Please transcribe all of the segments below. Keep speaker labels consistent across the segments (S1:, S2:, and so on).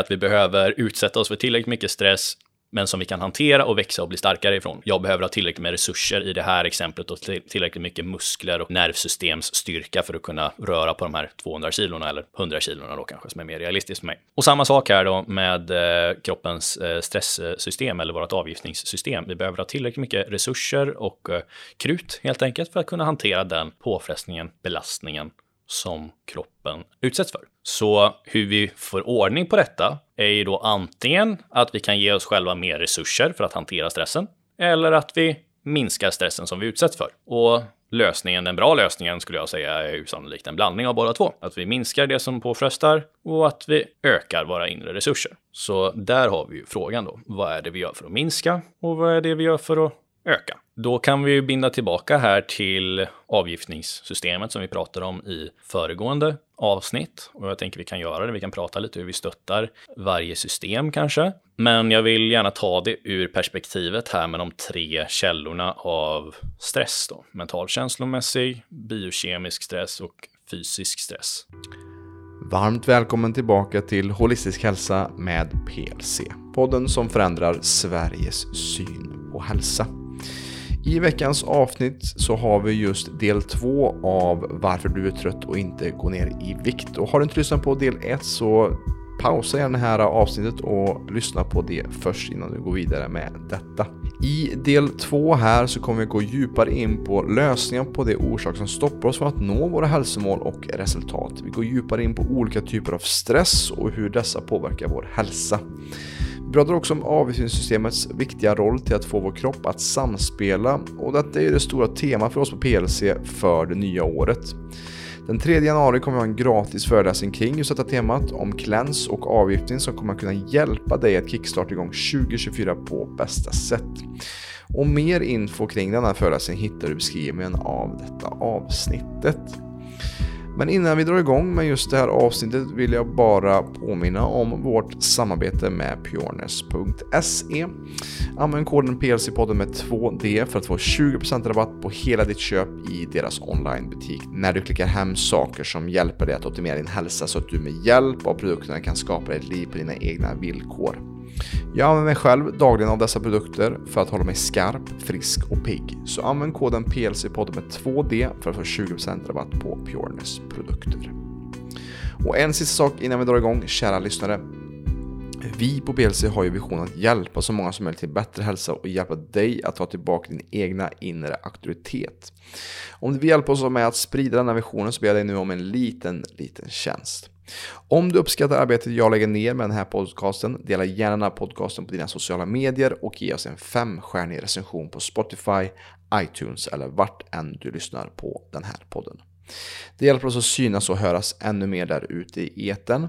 S1: Att vi behöver utsätta oss för tillräckligt mycket stress men som vi kan hantera och växa och bli starkare ifrån. Jag behöver ha tillräckligt med resurser i det här exemplet och tillräckligt mycket muskler och nervsystemsstyrka för att kunna röra på de här 200 kilona eller 100 kilona då kanske som är mer realistiskt för mig. Och samma sak här då med eh, kroppens eh, stresssystem eller vårt avgiftningssystem. Vi behöver ha tillräckligt mycket resurser och eh, krut helt enkelt för att kunna hantera den påfrestningen, belastningen som kroppen utsätts för. Så hur vi får ordning på detta är ju då antingen att vi kan ge oss själva mer resurser för att hantera stressen eller att vi minskar stressen som vi utsätts för. Och lösningen, den bra lösningen skulle jag säga är sannolikt en blandning av båda två. Att vi minskar det som påfrestar och att vi ökar våra inre resurser. Så där har vi ju frågan då. Vad är det vi gör för att minska och vad är det vi gör för att öka? Då kan vi binda tillbaka här till avgiftningssystemet som vi pratade om i föregående avsnitt. Och jag tänker vi kan göra det. Vi kan prata lite hur vi stöttar varje system kanske. Men jag vill gärna ta det ur perspektivet här med de tre källorna av stress då. Mental känslomässig, biokemisk stress och fysisk stress.
S2: Varmt välkommen tillbaka till Holistisk hälsa med PLC. Podden som förändrar Sveriges syn på hälsa. I veckans avsnitt så har vi just del två av varför du är trött och inte går ner i vikt. Och har du inte lyssnat på del ett så pausa gärna det här avsnittet och lyssna på det först innan du går vidare med detta. I del två här så kommer vi gå djupare in på lösningar på de orsaker som stoppar oss från att nå våra hälsomål och resultat. Vi går djupare in på olika typer av stress och hur dessa påverkar vår hälsa. Vi pratar också om avgiftningssystemets viktiga roll till att få vår kropp att samspela och detta är det stora temat för oss på PLC för det nya året. Den 3 januari kommer vi ha en gratis föreläsning kring just detta temat om cleanse och avgiftning som kommer att kunna hjälpa dig att kickstarta igång 2024 på bästa sätt. Och mer info kring denna föreläsning hittar du i beskrivningen av detta avsnittet. Men innan vi drar igång med just det här avsnittet vill jag bara påminna om vårt samarbete med pureness.se. Använd koden PLC-podden med 2D för att få 20% rabatt på hela ditt köp i deras onlinebutik när du klickar hem saker som hjälper dig att optimera din hälsa så att du med hjälp av produkterna kan skapa ett liv på dina egna villkor. Jag använder mig själv dagligen av dessa produkter för att hålla mig skarp, frisk och pigg. Så använd koden PLC-podden med 2D för att få 20% rabatt på Pureness produkter. Och en sista sak innan vi drar igång, kära lyssnare. Vi på PLC har ju visionen att hjälpa så många som möjligt till bättre hälsa och hjälpa dig att ta tillbaka din egna inre auktoritet. Om du vill hjälpa oss med att sprida den här visionen så ber jag dig nu om en liten, liten tjänst. Om du uppskattar arbetet jag lägger ner med den här podcasten, dela gärna den här podcasten på dina sociala medier och ge oss en femstjärnig recension på Spotify, iTunes eller vart än du lyssnar på den här podden. Det hjälper oss att synas och höras ännu mer där ute i eten.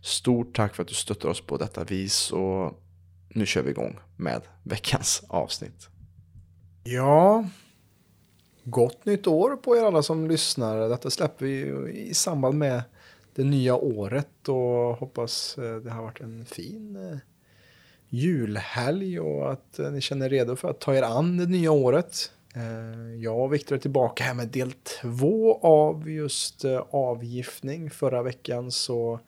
S2: Stort tack för att du stöttar oss på detta vis och nu kör vi igång med veckans avsnitt. Ja, gott nytt år på er alla som lyssnar. Detta släpper vi i samband med det nya året och hoppas eh, det har varit en fin eh, julhelg och att eh, ni känner er redo för att ta er an det nya året. Jag och Viktor är tillbaka här med del två av just avgiftning. Förra veckan så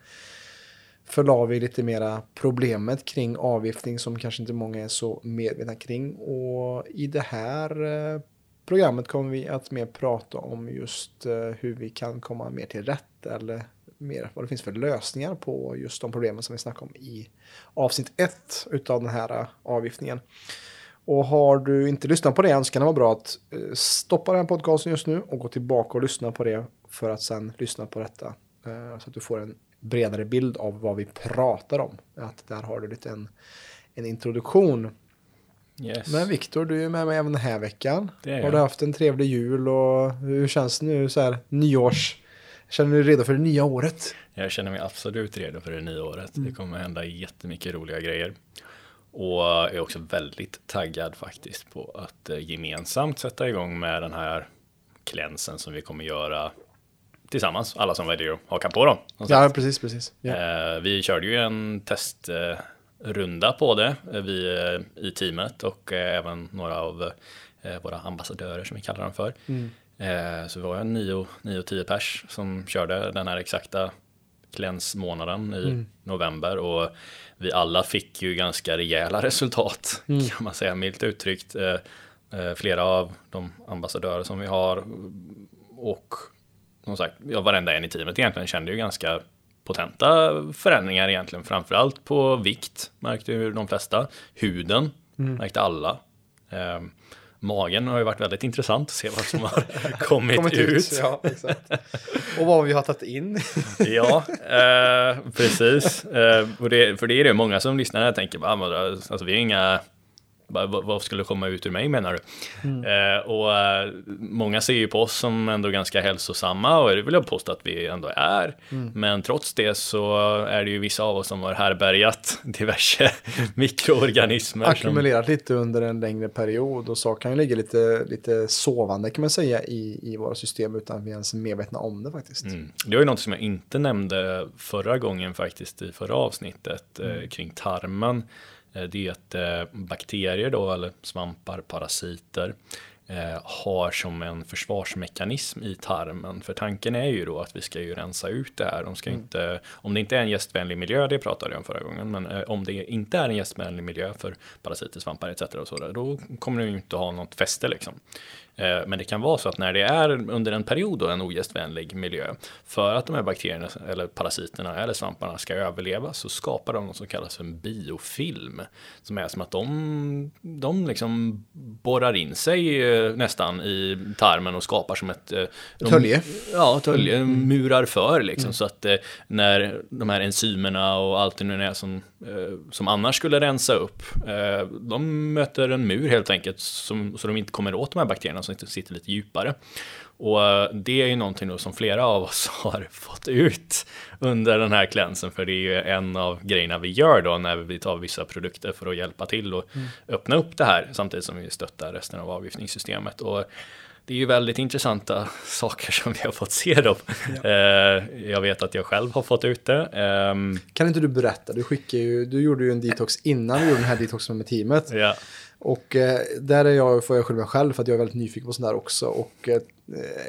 S2: förlade vi lite mera problemet kring avgiftning som kanske inte många är så medvetna kring. Och i det här programmet kommer vi att mer prata om just hur vi kan komma mer till rätt eller mer vad det finns för lösningar på just de problemen som vi snackade om i avsnitt ett utav den här äh, avgiftningen. Och har du inte lyssnat på det än så kan det vara bra att äh, stoppa den podcasten just nu och gå tillbaka och lyssna på det för att sen lyssna på detta. Äh, så att du får en bredare bild av vad vi pratar om. Att där har du lite en, en introduktion. Yes. Men Viktor, du är med mig även den här veckan. Har du haft en trevlig jul och hur känns det nu så här nyårs Känner du dig redo för det nya året?
S1: Jag känner mig absolut redo för det nya året. Mm. Det kommer hända jättemycket roliga grejer. Och jag är också väldigt taggad faktiskt på att eh, gemensamt sätta igång med den här klänsen som vi kommer göra tillsammans, alla som väljer att haka på dem.
S2: Ja, precis, precis. Yeah.
S1: Vi körde ju en testrunda på det, eh, vi eh, i teamet och även några av våra ambassadörer som vi kallar dem för. Mm. Eh, så vi var en 9-10 pers som körde den här exakta klänsmånaden i mm. november och vi alla fick ju ganska rejäla resultat mm. kan man säga milt uttryckt. Eh, eh, flera av de ambassadörer som vi har och som sagt, ja, varenda en i teamet egentligen kände ju ganska potenta förändringar egentligen, framförallt på vikt märkte ju de flesta. Huden mm. märkte alla. Magen har ju varit väldigt intressant att se vad som har kommit, kommit ut. ut.
S3: Ja. Och vad vi har tagit in.
S1: ja, eh, precis. Eh, det, för det är det många som lyssnar här tänker, alltså, vi är inga vad skulle komma ut ur mig menar du? Mm. Eh, och eh, många ser ju på oss som ändå ganska hälsosamma och det vill jag påstå att vi ändå är. Mm. Men trots det så är det ju vissa av oss som har härbergat diverse mikroorganismer.
S3: Ackumulerat som... lite under en längre period och så kan ju ligga lite, lite sovande kan man säga i, i våra system utan att vi ens är medvetna om det faktiskt. Mm.
S1: Det var ju något som jag inte nämnde förra gången faktiskt i förra avsnittet eh, mm. kring tarmen. Eh, det är att eh, bakterier då, eller svampar, parasiter, eh, har som en försvarsmekanism i tarmen. För tanken är ju då att vi ska ju rensa ut det här. De ska mm. inte, om det inte är en gästvänlig miljö, det pratade jag om förra gången, men om det inte är en gästvänlig miljö för parasiter, svampar etc. Och så där, då kommer det ju inte ha något fäste liksom. Eh, men det kan vara så att när det är under en period då en ogästvänlig miljö för att de här bakterierna eller parasiterna eller svamparna ska överleva så skapar de något som kallas för en biofilm. Som är som att de, de liksom borrar in sig eh, nästan i tarmen och skapar som ett... Eh,
S3: tölje?
S1: Ja, tölje, mm. murar för liksom. Mm. Så att när de här enzymerna och allt det nu är som, som annars skulle rensa upp, de möter en mur helt enkelt som, så de inte kommer åt de här bakterierna som sitter lite djupare. Och eh, det är ju någonting som flera av oss har fått ut under den här klänsen, för det är ju en av grejerna vi gör då när vi tar vissa produkter för att hjälpa till och mm. öppna upp det här samtidigt som vi stöttar resten av avgiftningssystemet. Och det är ju väldigt intressanta saker som vi har fått se då. Ja. Eh, jag vet att jag själv har fått ut det. Ehm,
S3: kan inte du berätta? Du, skickade ju, du gjorde ju en detox innan du gjorde den här detoxen med teamet.
S1: Ja.
S3: Och eh, där är jag, får jag skylla mig själv för att jag är väldigt nyfiken på sånt där också. Och eh,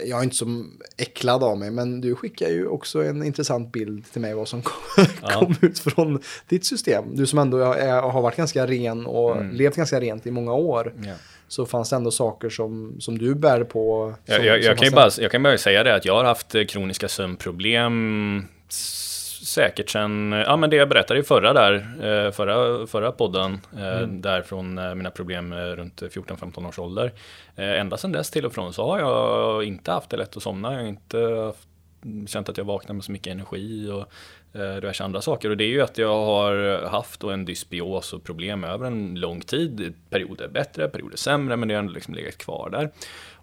S3: jag är inte så äcklad av mig, men du skickar ju också en intressant bild till mig vad som kom, ja. kom ut från ditt system. Du som ändå är, har varit ganska ren och mm. levt ganska rent i många år. Ja. Så fanns det ändå saker som, som du bär på.
S1: Som, jag, jag, jag kan bara, jag kan bara säga det att jag har haft kroniska sömnproblem säkert sen, ja men det jag berättade i förra där, eh, förra, förra podden, eh, mm. där från eh, mina problem runt 14-15 års ålder. Ända sedan dess till och från så har jag inte haft det lätt att somna, jag har inte känt att jag vaknar med så mycket energi och diverse andra saker. Och det är ju att jag har haft en dysbios och problem över en lång tid. Perioder bättre, perioder sämre, men det har liksom legat kvar där.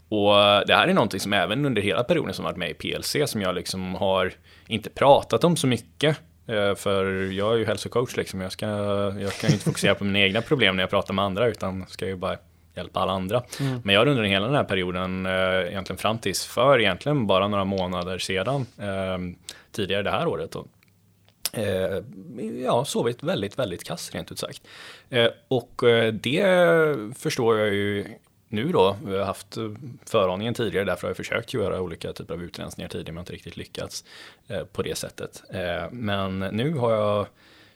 S1: Och det här är någonting som även under hela perioden som varit med i PLC som jag liksom har inte pratat om så mycket. Eh, för jag är ju hälsocoach liksom. Jag, ska, jag kan inte fokusera på mina egna problem när jag pratar med andra utan ska ju bara hjälpa alla andra. Mm. Men jag har under hela den här perioden, eh, egentligen fram tills för egentligen bara några månader sedan, eh, tidigare det här året, då, ja, sovit väldigt, väldigt kass rent ut sagt. och det förstår jag ju nu då, vi har haft föraningen tidigare, därför har jag försökt göra olika typer av utrensningar tidigare, men inte riktigt lyckats eh, på det sättet. Eh, men nu har jag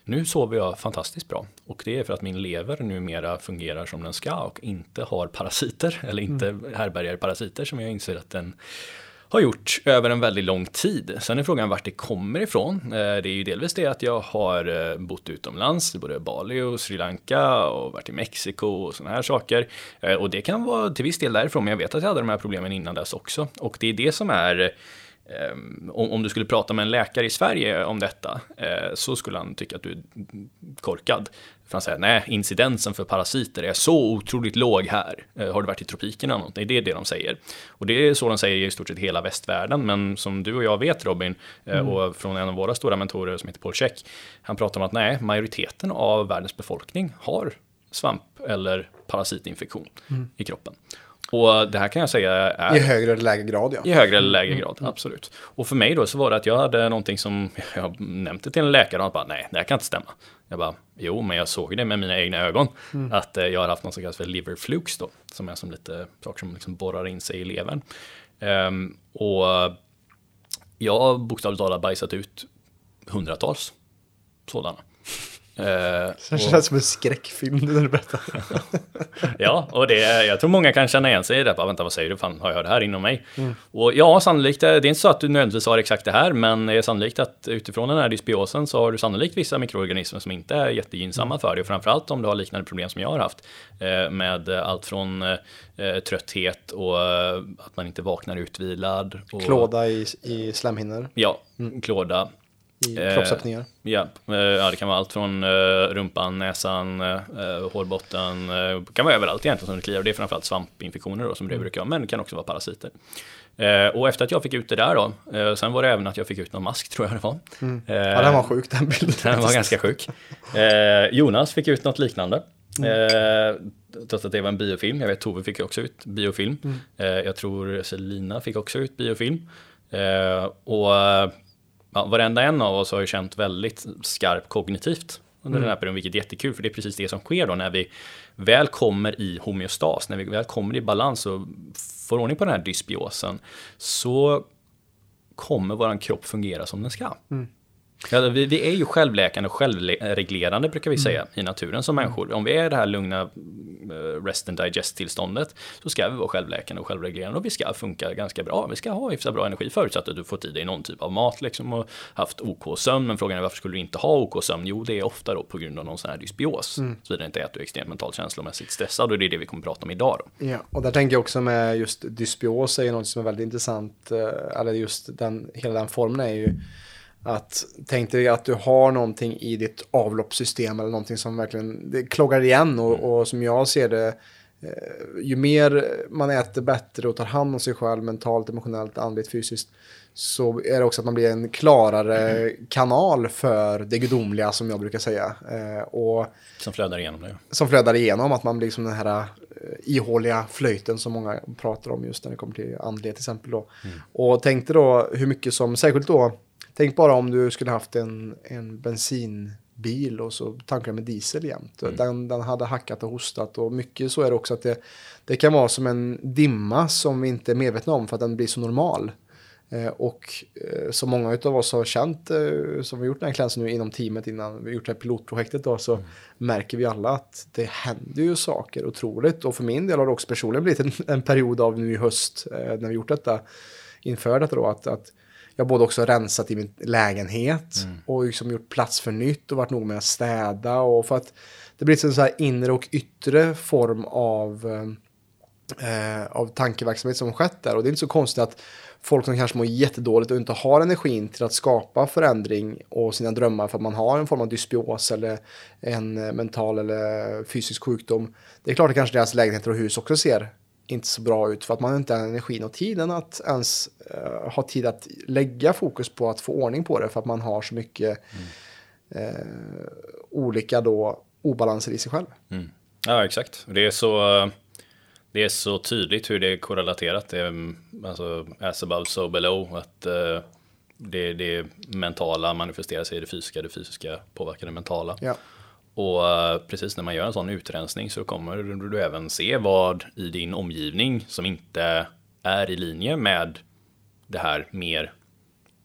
S1: nu sover jag fantastiskt bra och det är för att min lever numera fungerar som den ska och inte har parasiter eller inte mm. härbärgar parasiter som jag inser att den har gjort över en väldigt lång tid. Sen är frågan vart det kommer ifrån. Eh, det är ju delvis det att jag har eh, bott utomlands, både Bali och Sri Lanka och varit i Mexiko och sådana här saker. Eh, och det kan vara till viss del därifrån, men jag vet att jag hade de här problemen innan dess också. Och det är det som är om, du skulle prata med en läkare i Sverige om detta så skulle han tycka att du är korkad. För han säger nej, incidensen för parasiter är så otroligt låg här. Eh, har du varit i tropikerna någonting? Det är det de säger. Och det är så de säger i stort sett hela västvärlden. Men som du och jag vet Robin, eh, mm. och från en av våra stora mentorer som heter Paul Check, han pratar om att nej, majoriteten av världens befolkning har svamp eller parasitinfektion mm. i kroppen. Och det här kan jag säga är...
S3: I högre eller lägre grad ja.
S1: I högre eller lägre mm. grad, mm. absolut. Och för mig då så var det att jag hade någonting som, jag nämnde till en läkare och han bara, nej, det här kan inte stämma. Jag bara, jo, men jag såg det med mina egna ögon. Mm. Att eh, jag har haft något som kallas för liver flux då. Som är som lite saker som liksom borrar in sig i levern. Um, och jag har bokstavligt talat bajsat ut hundratals sådana.
S3: Eh, det känns och, som en skräckfilm när du berättar.
S1: ja, och det, jag tror många kan känna igen sig i det. Bara, vänta, vad säger du? Fan, har jag det här inom mig? Mm. Och ja, sannolikt, det är inte så att du nödvändigtvis har exakt det här, men det är sannolikt att utifrån den här dysbiosen så har du sannolikt vissa mikroorganismer som inte är jättegynnsamma mm. för dig. Och framförallt om du har liknande problem som jag har haft. Eh, med allt från eh, trötthet och att man inte vaknar utvilad. Och,
S3: klåda i, i slemhinnor.
S1: Ja, mm. klåda
S3: i eh, kroppsöppningar?
S1: Ja, eh, ja, det kan vara allt från eh, rumpan, näsan, hårbotten. Det kan vara överallt egentligen som det kliar. Det är framförallt svampinfektioner då, som det mm. brukar vara, men det kan också vara parasiter. och efter att jag fick ut det där då, sen var det även att jag fick ut någon mask tror jag det var.
S3: Mm. ja, den var sjuk den bilden.
S1: Den var ganska sjuk. Jonas fick ut något liknande. Mm. Trots att det var en biofilm. Jag vet Tove fick också ut biofilm. Mm. jag tror Selina fick också ut biofilm. och ja, varenda en av oss har ju känt väldigt skarpt kognitivt under mm. den här perioden, vilket är jättekul, för det är precis det som sker då när vi väl kommer i homeostas, när vi väl kommer i balans och får ordning på den här dysbiosen, så kommer vår kropp fungera som den ska. Mm. Ja, vi, vi, är ju självläkande och självreglerande brukar vi mm. säga mm. i naturen som människor. Om vi är i det här lugna rest and digest tillståndet så ska vi vara självläkande och självreglerande och vi ska funka ganska bra. Vi ska ha hyfsat bra energi förutsatt att du får tid i någon typ av mat liksom och haft OK-sömn. Men frågan är varför skulle du inte ha OK-sömn? Jo, det är ofta då på grund av någon sån här dysbios. Mm. Såvida inte är att du är extremt mentalt känslomässigt stressad och det är det vi kommer att prata om idag. Då.
S3: Ja, och där tänker jag också med just dysbios är ju något som är väldigt intressant. Eh, eller just den, hela den formen är ju att tänk dig att du har någonting i ditt avloppssystem eller någonting som verkligen det kloggar igen och, mm. och som jag ser det eh, ju mer man äter bättre och tar hand om sig själv mentalt, emotionellt, andligt, fysiskt så är det också att man blir en klarare mm. kanal för det gudomliga som jag brukar säga. Eh, och
S1: som flödar igenom det.
S3: Som flödar igenom, att man blir som den här eh, ihåliga flöjten som många pratar om just när det kommer till andlighet till exempel. Då. Mm. Och tänkte då hur mycket som, särskilt då Tänk bara om du skulle haft en, en bensinbil och så tankar med diesel jämt. Mm. Den, den hade hackat och hostat och mycket så är det också att det, det kan vara som en dimma som vi inte är medvetna om för att den blir så normal. Eh, och eh, som många av oss har känt eh, som vi gjort den här klänsen nu inom teamet innan vi gjort det här pilotprojektet då så mm. märker vi alla att det händer ju saker otroligt och för min del har det också personligen blivit en, en period av nu i höst eh, när vi gjort detta inför detta då att, att jag har både också rensat i min lägenhet mm. och liksom gjort plats för nytt och varit nog med att städa. Och för att det blir en så här inre och yttre form av, eh, av tankeverksamhet som skett där. Och det är inte så konstigt att folk som kanske mår jättedåligt och inte har energin till att skapa förändring och sina drömmar för att man har en form av dysbios eller en mental eller fysisk sjukdom. Det är klart att kanske deras lägenheter och hus också ser inte så bra ut för att man inte har energin och tiden att ens uh, ha tid att lägga fokus på att få ordning på det för att man har så mycket mm. uh, olika då obalanser i sig själv.
S1: Mm. Ja, exakt. Det är så det är så tydligt hur det är korrelaterat. Det är, alltså as above so below. Att uh, det, det mentala manifesterar sig i det fysiska, det fysiska påverkar det mentala.
S3: Ja.
S1: Och eh, precis när man gör en sån utrensning så kommer du även se vad i din omgivning som inte är i linje med det här mer,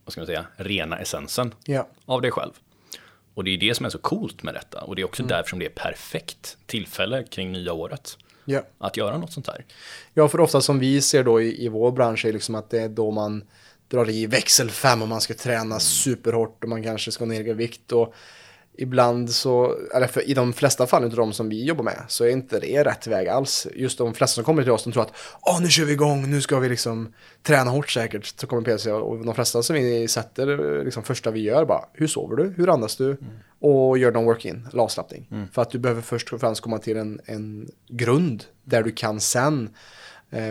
S1: vad ska man säga, rena essensen
S3: ja.
S1: av dig själv. Och det är det som är så coolt med detta. Och det är också mm. därför som det är perfekt tillfälle kring nya året.
S3: Ja.
S1: Att göra något sånt här.
S3: Ja, för ofta som vi ser då i, i vår bransch är liksom att det är då man drar i växel 5 och man ska träna superhårt och man kanske ska ner i vikt. Och ibland så, eller för, i de flesta fall av de som vi jobbar med, så är inte det rätt väg alls. Just de flesta som kommer till oss, de tror att åh, nu kör vi igång, nu ska vi liksom träna hårt säkert. Så kommer PC och de flesta som vi sätter, liksom första vi gör bara, hur sover du, hur andas du? Mm. Och gör någon work-in, avslappning. Mm. För att du behöver först och främst komma till en, en grund där du kan sen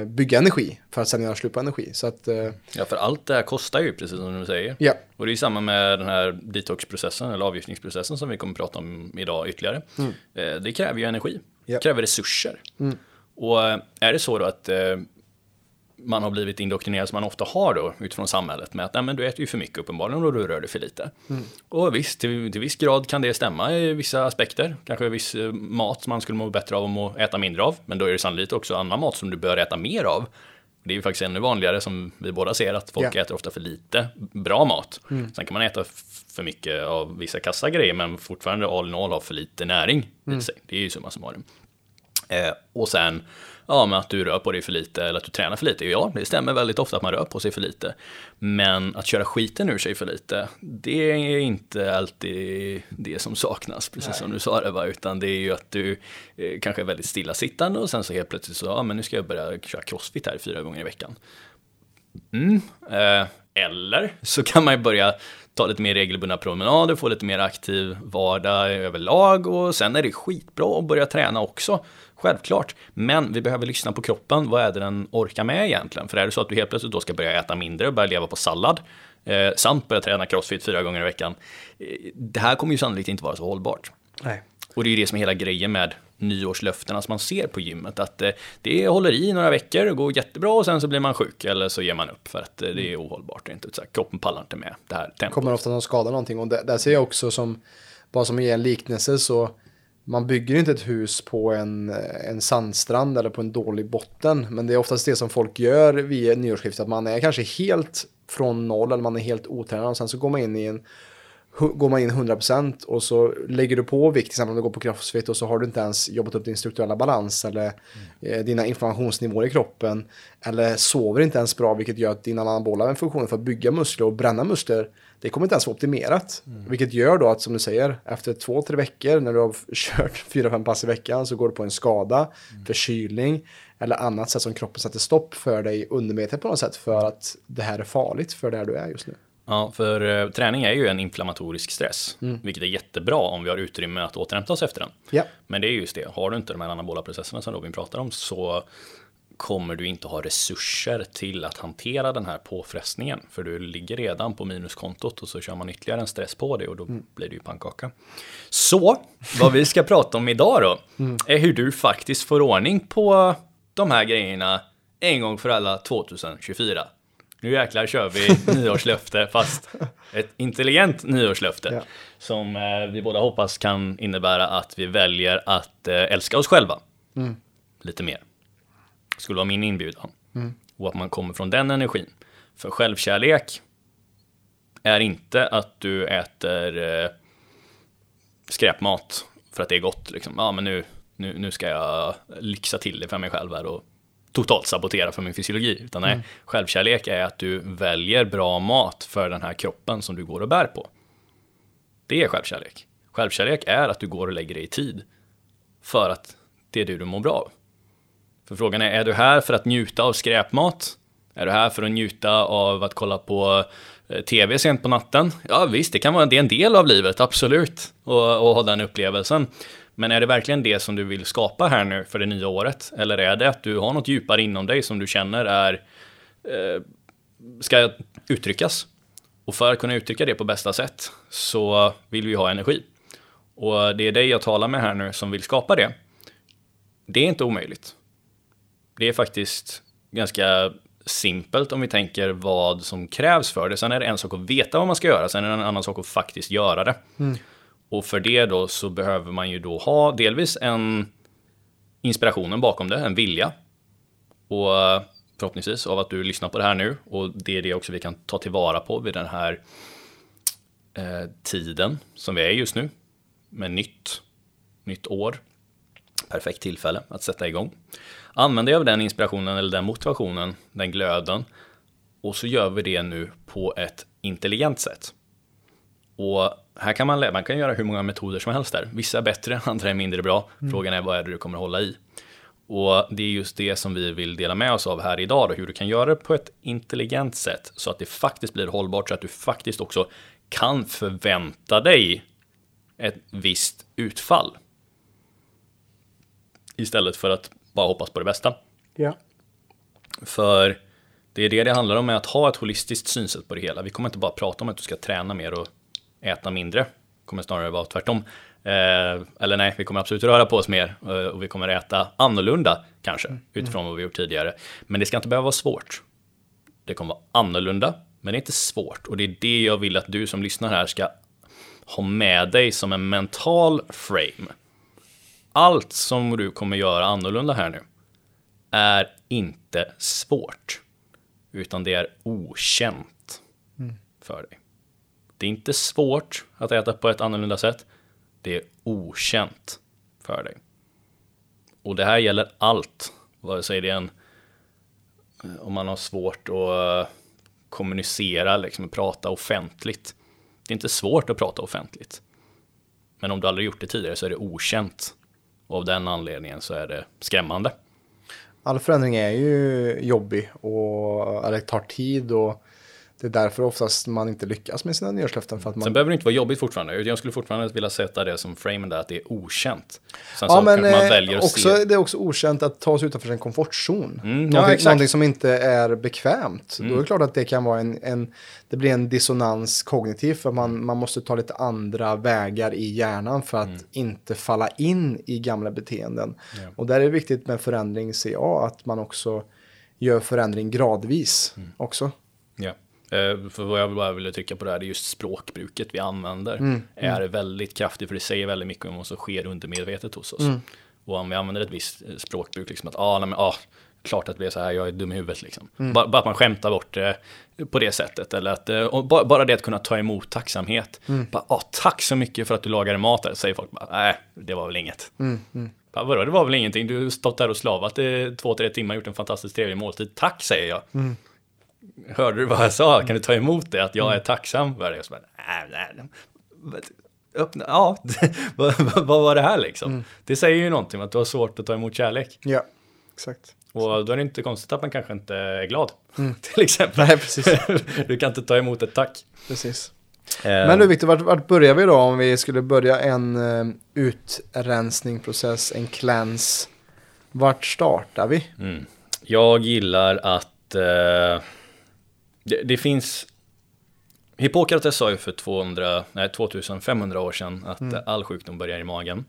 S3: bygga energi för att sen göra slut på energi. Så att, eh,
S1: ja, för allt det här kostar ju, precis som du säger.
S3: Ja.
S1: Och det är samma med den här detoxprocessen eller avgiftningsprocessen som vi kommer att prata om idag ytterligare. Mm. Eh, det kräver ju energi, ja. det kräver resurser. Mm. Och är det så då att man har blivit indoktrinerad som man ofta har då utifrån samhället med att nej, men du äter ju för mycket uppenbarligen och du rör dig för lite. Mm. Och visst, till, till viss grad kan det stämma i vissa aspekter. Kanske viss eh, mat som man skulle må bättre av att äta mindre av. Men då är det sannolikt också annan mat som du bör äta mer av. Det är ju faktiskt ännu vanligare som vi båda ser att folk
S3: Ja.
S1: äter ofta för lite bra mat. Sen kan man äta för mycket av vissa kassa grejer men fortfarande all in all ha för lite näring i sig. Det är ju summa summarum. Eh, och sen, ja men att du rör på dig för lite eller att du tränar för lite. Ja, det stämmer väldigt ofta att man rör på sig för lite. Men att köra skiten ur sig för lite, det är inte alltid det som saknas, precis som du sa det va. Utan det är ju att du eh, kanske är väldigt stillasittande och sen så helt plötsligt så, ja men nu ska jag börja köra crossfit här fyra gånger i veckan. Mm. Eh, eller så kan man ju börja ta lite mer regelbundna promenader, få lite mer aktiv vardag överlag och sen är det skitbra att börja träna också. Självklart, men vi behöver lyssna på kroppen. Vad är det den orkar med egentligen? För är det så att du helt plötsligt då ska börja äta mindre och börja leva på sallad eh, samt börja träna crossfit fyra gånger i veckan. Eh, det här kommer ju sannolikt inte vara så hållbart.
S3: Nej.
S1: Och det är ju det som är hela grejen med nyårslöftena som man ser på gymmet. Att eh, det håller i några veckor och går jättebra och sen så blir man sjuk eller så ger man upp för att eh, det är ohållbart. Inte så här, kroppen pallar inte med det här tempot.
S3: kommer ofta någon skada någonting och där ser jag också som, bara som att en liknelse så man bygger inte ett hus på en, en sandstrand eller på en dålig botten. Men det är oftast det som folk gör vid nyårsskiftet. Att man är kanske helt från noll eller man är helt otränad och sen så går man in i en Går man in 100% och så lägger du på vikt, till exempel om du går på crossfit och så har du inte ens jobbat upp din strukturella balans eller eh, dina inflammationsnivåer i kroppen. Eller sover inte ens bra vilket gör att dina anabola funktioner för att bygga muskler och bränna muskler det kommer inte ens vara optimerat. Vilket gör då att som du säger, efter två, tre veckor när du har kört fyra, fem pass i veckan så går du på en skada, förkylning eller annat sätt som kroppen sätter stopp för dig undermedvetet på något sätt för att det här är farligt för där du är just nu.
S1: Ja, för eh, träning är ju en inflammatorisk stress, vilket är jättebra om vi har utrymme att återhämta oss efter den.
S3: Ja.
S1: Men det är just det, har du inte de här anabola processerna som Robin pratar om så kommer du inte ha resurser till att hantera den här påfrestningen. För du ligger redan på minuskontot och så kör man ytterligare en stress på det och då blir det ju pannkaka. Så, vad vi ska prata om idag då, är hur du faktiskt får ordning på de här grejerna en gång för alla 2024. Nu jäklar kör vi nyårslöfte, fast ett intelligent nyårslöfte.
S3: Ja.
S1: Som eh, vi båda hoppas kan innebära att vi väljer att eh, älska oss själva. Lite mer. Skulle vara min inbjudan. Och att man kommer från den energin. För självkärlek är inte att du äter eh, skräpmat för att det är gott. Liksom. Ja, men nu, nu, nu ska jag lyxa till det för mig själv här och totalt sabotera för min fysiologi. Utan nej, självkärlek är att du väljer bra mat för den här kroppen som du går och bär på. Det är självkärlek. Självkärlek är att du går och lägger dig i tid för att det är det du mår bra av. För frågan är, är du här för att njuta av skräpmat? Är du här för att njuta av att kolla på eh, tv sent på natten? Ja visst, det kan vara det är en del av livet, absolut. Och, och ha den upplevelsen. Men är det verkligen det som du vill skapa här nu för det nya året? Eller är det att du har något djupare inom dig som du känner är eh, ska uttryckas? Och för att kunna uttrycka det på bästa sätt så vill vi ha energi. Och det är dig jag talar med här nu som vill skapa det. Det är inte omöjligt. Det är faktiskt ganska simpelt om vi tänker vad som krävs för det. Sen är det en sak att veta vad man ska göra, sen är det en annan sak att faktiskt göra det. Och för det då så behöver man ju då ha delvis en inspirationen bakom det, en vilja. Och eh, förhoppningsvis av att du lyssnar på det här nu och det är det också vi kan ta tillvara på vid den här eh, tiden som vi är just nu med nytt, nytt år. Perfekt tillfälle att sätta igång. Använd dig av den inspirationen eller den motivationen, den glöden och så gör vi det nu på ett intelligent sätt. Och här kan man, man kan göra hur många metoder som helst där. Vissa är bättre, andra är mindre bra. Frågan är vad är det du kommer hålla i? Och det är just det som vi vill dela med oss av här idag, då, hur du kan göra det på ett intelligent sätt så att det faktiskt blir hållbart, så att du faktiskt också kan förvänta dig ett visst utfall. Istället för att bara hoppas på det bästa.
S3: Ja.
S1: För det är det det handlar om, att ha ett holistiskt synsätt på det hela. Vi kommer inte bara prata om att du ska träna mer och äta mindre. Det kommer snarare vara tvärtom. Eh, eller nej, vi kommer absolut röra på oss mer eh, och vi kommer äta annorlunda kanske utifrån vad vi gjort tidigare. Men det ska inte behöva vara svårt. Det kommer vara annorlunda, men det är inte svårt. Och det är det jag vill att du som lyssnar här ska ha med dig som en mental frame. Allt som du kommer göra annorlunda här nu är inte svårt. utan det är okänt för dig. Det är inte svårt att äta på ett annorlunda sätt. Det är okänt för dig. Och det här gäller allt, vare sig det är en eh, om man har svårt att eh, kommunicera, liksom prata offentligt. Det är inte svårt att prata offentligt. Men om du aldrig gjort det tidigare så är det okänt. Och av den anledningen så är det skrämmande.
S3: All förändring är ju jobbig och eller tar tid och det är därför oftast man inte lyckas med sina nyårslöften. För att man...
S1: Sen behöver det inte vara jobbigt fortfarande. Jag skulle fortfarande vilja sätta det som framen där, att det är okänt.
S3: Sen ja, men man eh, också, se... det är också okänt att ta sig utanför sin komfortzon. Mm, någonting, ja, någonting, som inte är bekvämt. Mm. Då är det klart att det kan vara en, en det blir en dissonans kognitivt. För man, man måste ta lite andra vägar i hjärnan för att mm. inte falla in i gamla beteenden. Ja. Och där är det viktigt med förändring, ser jag, att man också gör förändring gradvis mm. också.
S1: Ja. Eh, för vad jag bara ville trycka på det här, det är just språkbruket vi använder. Mm, är mm. väldigt kraftigt, för det säger väldigt mycket om vad som sker undermedvetet hos oss. Mm. Och om vi använder ett visst eh, språkbruk, liksom att ah, nej, men, ah, klart att det blir så här, jag är dum i huvudet liksom. Mm. Bara, bara, att man skämtar bort det på det sättet. Eller att, eh, bara, bara det att kunna ta emot tacksamhet. Mm. Bara, ah, tack så mycket för att du lagade mat, säger folk nej, det var väl inget. Mm. Mm. Bara, vadå, det var väl ingenting, du har stått där och slavat i två, tre timmar, gjort en fantastiskt trevlig måltid, tack säger jag. Mm. Hörde du vad jag sa? Kan du ta emot det? Att jag är tacksam för det? Och så bara, nej, nej. Öppna, ja, vad, vad var det här liksom? Mm. Det säger ju någonting att du har svårt att ta emot kärlek.
S3: Ja, exakt.
S1: Och då är det inte konstigt att man kanske inte är glad. Mm. Till exempel.
S3: Nej, precis.
S1: du kan inte ta emot ett tack.
S3: Precis. Eh. Men du Viktor, vart, vart börjar vi då om vi skulle börja en uh, utrensningsprocess, en cleanse? Vart startar vi?
S1: Mm. Jag gillar att uh, det, det finns Hippokrates sa ju för 200, nej, 2500 år sedan att mm. all sjukdom börjar i magen.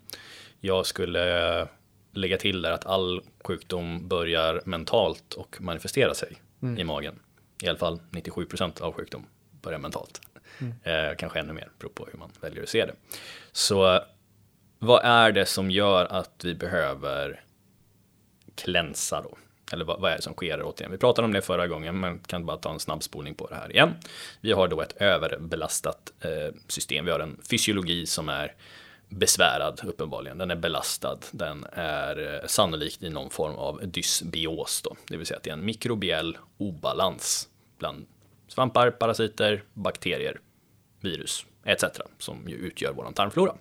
S1: Jag skulle lägga till där att all sjukdom börjar mentalt och manifestera sig mm. i magen. I alla fall 97% av sjukdom börjar mentalt. Mm. Eh, kanske ännu mer, beror på hur man väljer att se det. Så vad är det som gör att vi behöver klänsa då? Eller vad, vad är det som sker återigen? Vi pratade om det förra gången, men kan bara ta en snabb spolning på det här igen. Vi har då ett överbelastat eh, system. Vi har en fysiologi som är besvärad uppenbarligen. Den är belastad. Den är eh, sannolikt i någon form av dysbios då, det vill säga att det är en mikrobiell obalans bland svampar, parasiter, bakterier, virus etc. som ju utgör vår tarmflora.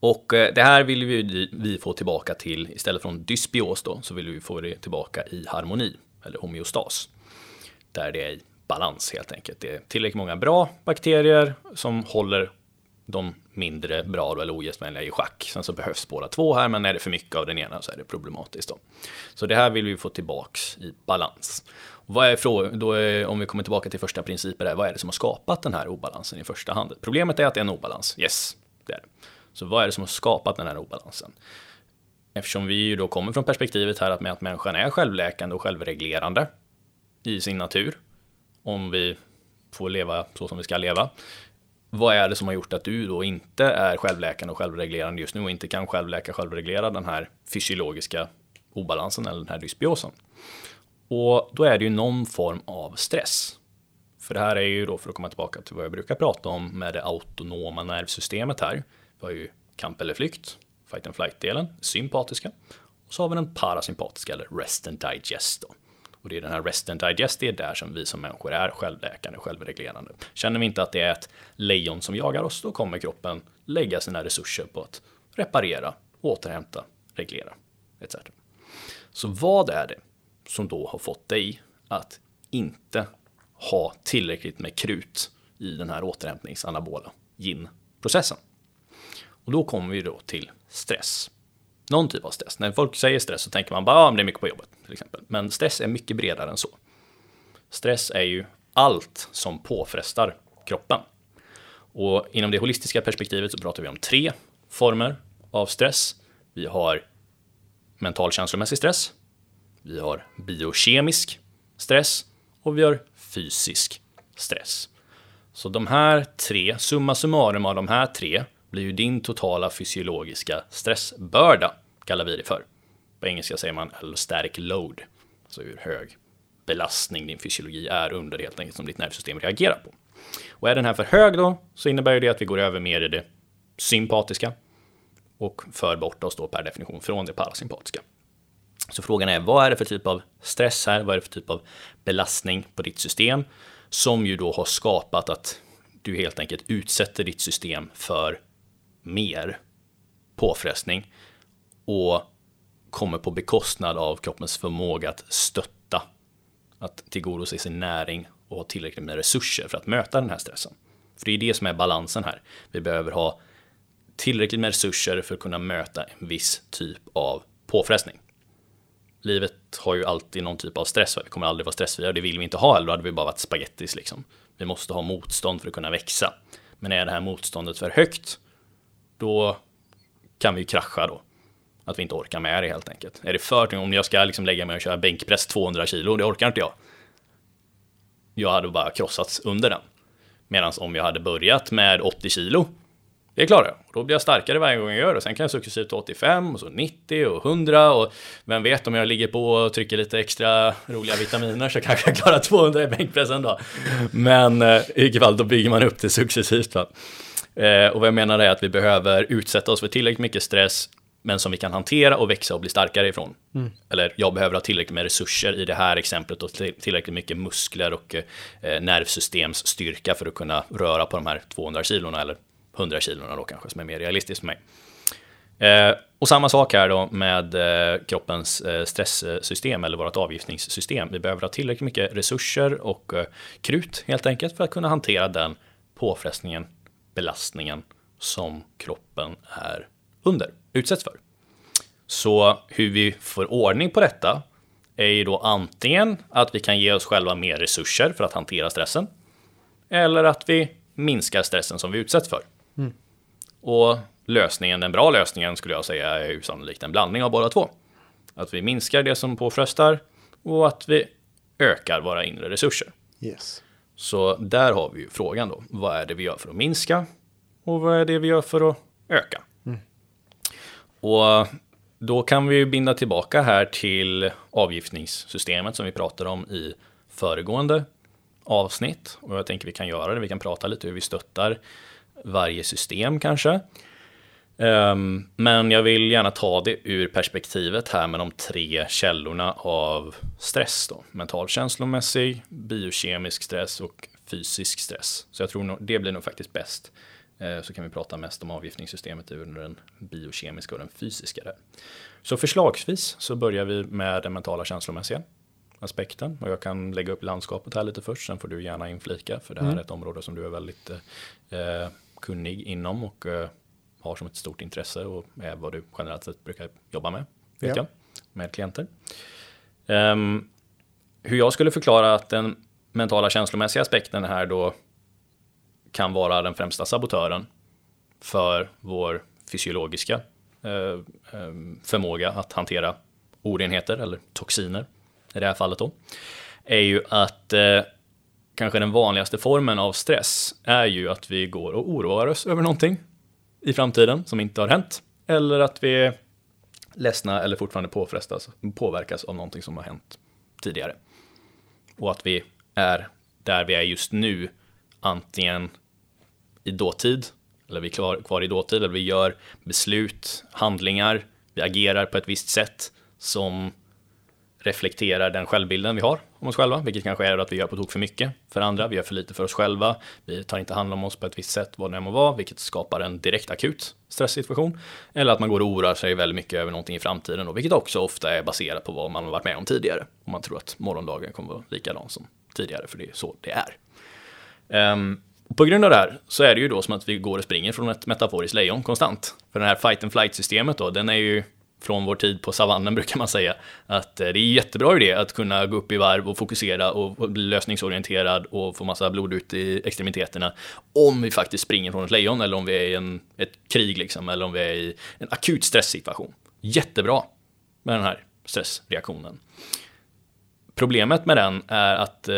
S1: Och eh, det här vill vi, vi få tillbaka till, istället från dysbios då, så vill vi få det tillbaka i harmoni, eller homeostas. Där det är i balans helt enkelt. Det är tillräckligt många bra bakterier som håller de mindre bra eller ogästvänliga i schack. Sen så behövs båda två här, men är det för mycket av den ena så är det problematiskt. Då. Så det här vill vi få tillbaks i balans. Och vad är frågan, då är, om vi kommer tillbaka till första principen, vad är det som har skapat den här obalansen i första hand? Problemet är att det är en obalans, yes, det är det. Så vad är det som har skapat den här obalansen? Eftersom vi ju då kommer från perspektivet här att, med att människan är självläkande och självreglerande i sin natur, om vi får leva så som vi ska leva. Vad är det som har gjort att du då inte är självläkande och självreglerande just nu och inte kan självläka, självreglera den här fysiologiska obalansen eller den här dysbiosen? Och då är det ju någon form av stress. För det här är ju då för att komma tillbaka till vad jag brukar prata om med det autonoma nervsystemet här. Vi har ju kamp eller flykt, fight and flight-delen, sympatiska. Och så har vi den parasympatiska eller rest and digest. Då. Och det är den här rest and digest, det är där som vi som människor är självläkande, självreglerande. Känner vi inte att det är ett lejon som jagar oss, då kommer kroppen lägga sina resurser på att reparera, återhämta, reglera etc. Så vad är det som då har fått dig att inte ha tillräckligt med krut i den här återhämtningsanabola gin-processen? Och då kommer vi då till stress. Någon typ av stress. När folk säger stress så tänker man bara att ah, det är mycket på jobbet till exempel. Men stress är mycket bredare än så. Stress är ju allt som påfrestar kroppen. Och inom det holistiska perspektivet så pratar vi om tre former av stress. Vi har mental känslomässig stress. Vi har biokemisk stress och vi har fysisk stress. Så de här tre, summa summarum av de här tre blir ju din totala fysiologiska stressbörda, kallar vi det för. På engelska säger man allostatic load, alltså hur hög belastning din fysiologi är under helt enkelt som ditt nervsystem reagerar på. Och är den här för hög då så innebär det att vi går över mer i det sympatiska och för bort oss då per definition från det parasympatiska. Så frågan är vad är det för typ av stress här? Vad är det för typ av belastning på ditt system som ju då har skapat att du helt enkelt utsätter ditt system för mer påfrestning och kommer på bekostnad av kroppens förmåga att stötta, att tillgodose sin näring och ha tillräckligt med resurser för att möta den här stressen. För det är det som är balansen här. Vi behöver ha tillräckligt med resurser för att kunna möta en viss typ av påfrestning. Livet har ju alltid någon typ av stress, vi kommer aldrig vara stressfria och det vill vi inte ha heller, då hade vi bara varit spagettis liksom. Vi måste ha motstånd för att kunna växa. Men är det här motståndet för högt, då kan vi krascha då. Att vi inte orkar med det helt enkelt. Är det för om jag ska liksom lägga mig och köra bänkpress 200 kilo, det orkar inte jag. Jag hade bara krossats under den. Medan om jag hade börjat med 80 kilo, det klarar jag. Då blir jag starkare varje gång jag gör det. Sen kan jag successivt ta 85 och så 90 och 100 och vem vet om jag ligger på och trycker lite extra roliga vitaminer så kanske jag klarar 200 i bänkpressen då. Men eh, i vilket fall då bygger man upp det successivt. Va? Eh, och vad jag menar är att vi behöver utsätta oss för tillräckligt mycket stress men som vi kan hantera och växa och bli starkare ifrån. Mm. Eller jag behöver ha tillräckligt med resurser i det här exemplet och tillräckligt mycket muskler och eh, nervsystemsstyrka för att kunna röra på de här 200 kilona eller 100 kilona då kanske som är mer realistiskt för mig. Eh, och samma sak här då med eh, kroppens eh, stresssystem eller vårt avgiftningssystem. Vi behöver ha tillräckligt mycket resurser och eh, krut helt enkelt för att kunna hantera den påfrestningen, belastningen som kroppen är under, utsätts för. Så hur vi får ordning på detta är ju då antingen att vi kan ge oss själva mer resurser för att hantera stressen. Eller att vi minskar stressen som vi utsätts för. Mm. Och lösningen, den bra lösningen skulle jag säga är ju sannolikt en blandning av båda två. Att vi minskar det som påfrestar och att vi ökar våra inre resurser.
S3: Yes.
S1: Så där har vi ju frågan då. Vad är det vi gör för att minska? Och vad är det vi gör för att öka? Mm. Och då kan vi binda tillbaka här till avgiftningssystemet som vi pratade om i föregående avsnitt. Och jag tänker vi kan göra det. Vi kan prata lite hur vi stöttar varje system kanske. Um, men jag vill gärna ta det ur perspektivet här med de tre källorna av stress. Då. Mental känslomässig, biokemisk stress och fysisk stress. Så jag tror nog, det blir nog faktiskt bäst. Uh, så kan vi prata mest om avgiftningssystemet ur den biokemiska och den fysiska. Där. Så förslagsvis så börjar vi med den mentala känslomässiga aspekten. Och jag kan lägga upp landskapet här lite först, sen får du gärna inflika. För det här mm. är ett område som du är väldigt eh, kunnig inom och eh, har som ett stort intresse och är vad du generellt sett brukar jobba med, vet ja. jag, med klienter. Um, hur jag skulle förklara att den mentala känslomässiga aspekten här då kan vara den främsta sabotören för vår fysiologiska eh, ehm, förmåga att hantera orenheter eller toxiner i det här fallet då, är ju att eh, kanske den vanligaste formen av stress är ju att vi går och oroar oss över någonting i framtiden som inte har hänt. Eller att vi är ledsna eller fortfarande påfrestas, påverkas av någonting som har hänt tidigare. Och att vi är där vi är just nu, antingen i dåtid, eller vi är kvar, kvar i dåtid, eller vi gör beslut, handlingar, vi agerar på ett visst sätt som reflekterar den självbilden vi har om oss själva, vilket kanske är att vi gör på tok för mycket för andra, vi gör för lite för oss själva, vi tar inte hand om oss på ett visst sätt, vad det än må vara, vilket skapar en direkt akut stresssituation. Eller att man går och oroar sig väldigt mycket över någonting i framtiden, då, vilket också ofta är baserat på vad man har varit med om tidigare. Om man tror att morgondagen kommer vara likadan som tidigare, för det är så det är. Um, på grund av det här så är det ju då som att vi går och springer från ett metaforiskt lejon konstant. För det här fight and flight systemet då, den är ju från vår tid på savannen brukar man säga. Att eh, det är jättebra idé att kunna gå upp i varv och fokusera och bli lösningsorienterad och få massa blod ut i extremiteterna. Om vi faktiskt springer från ett lejon eller om vi är i en, ett krig liksom, eller om vi är i en akut stresssituation. Jättebra med den här stressreaktionen. Problemet med den är att eh,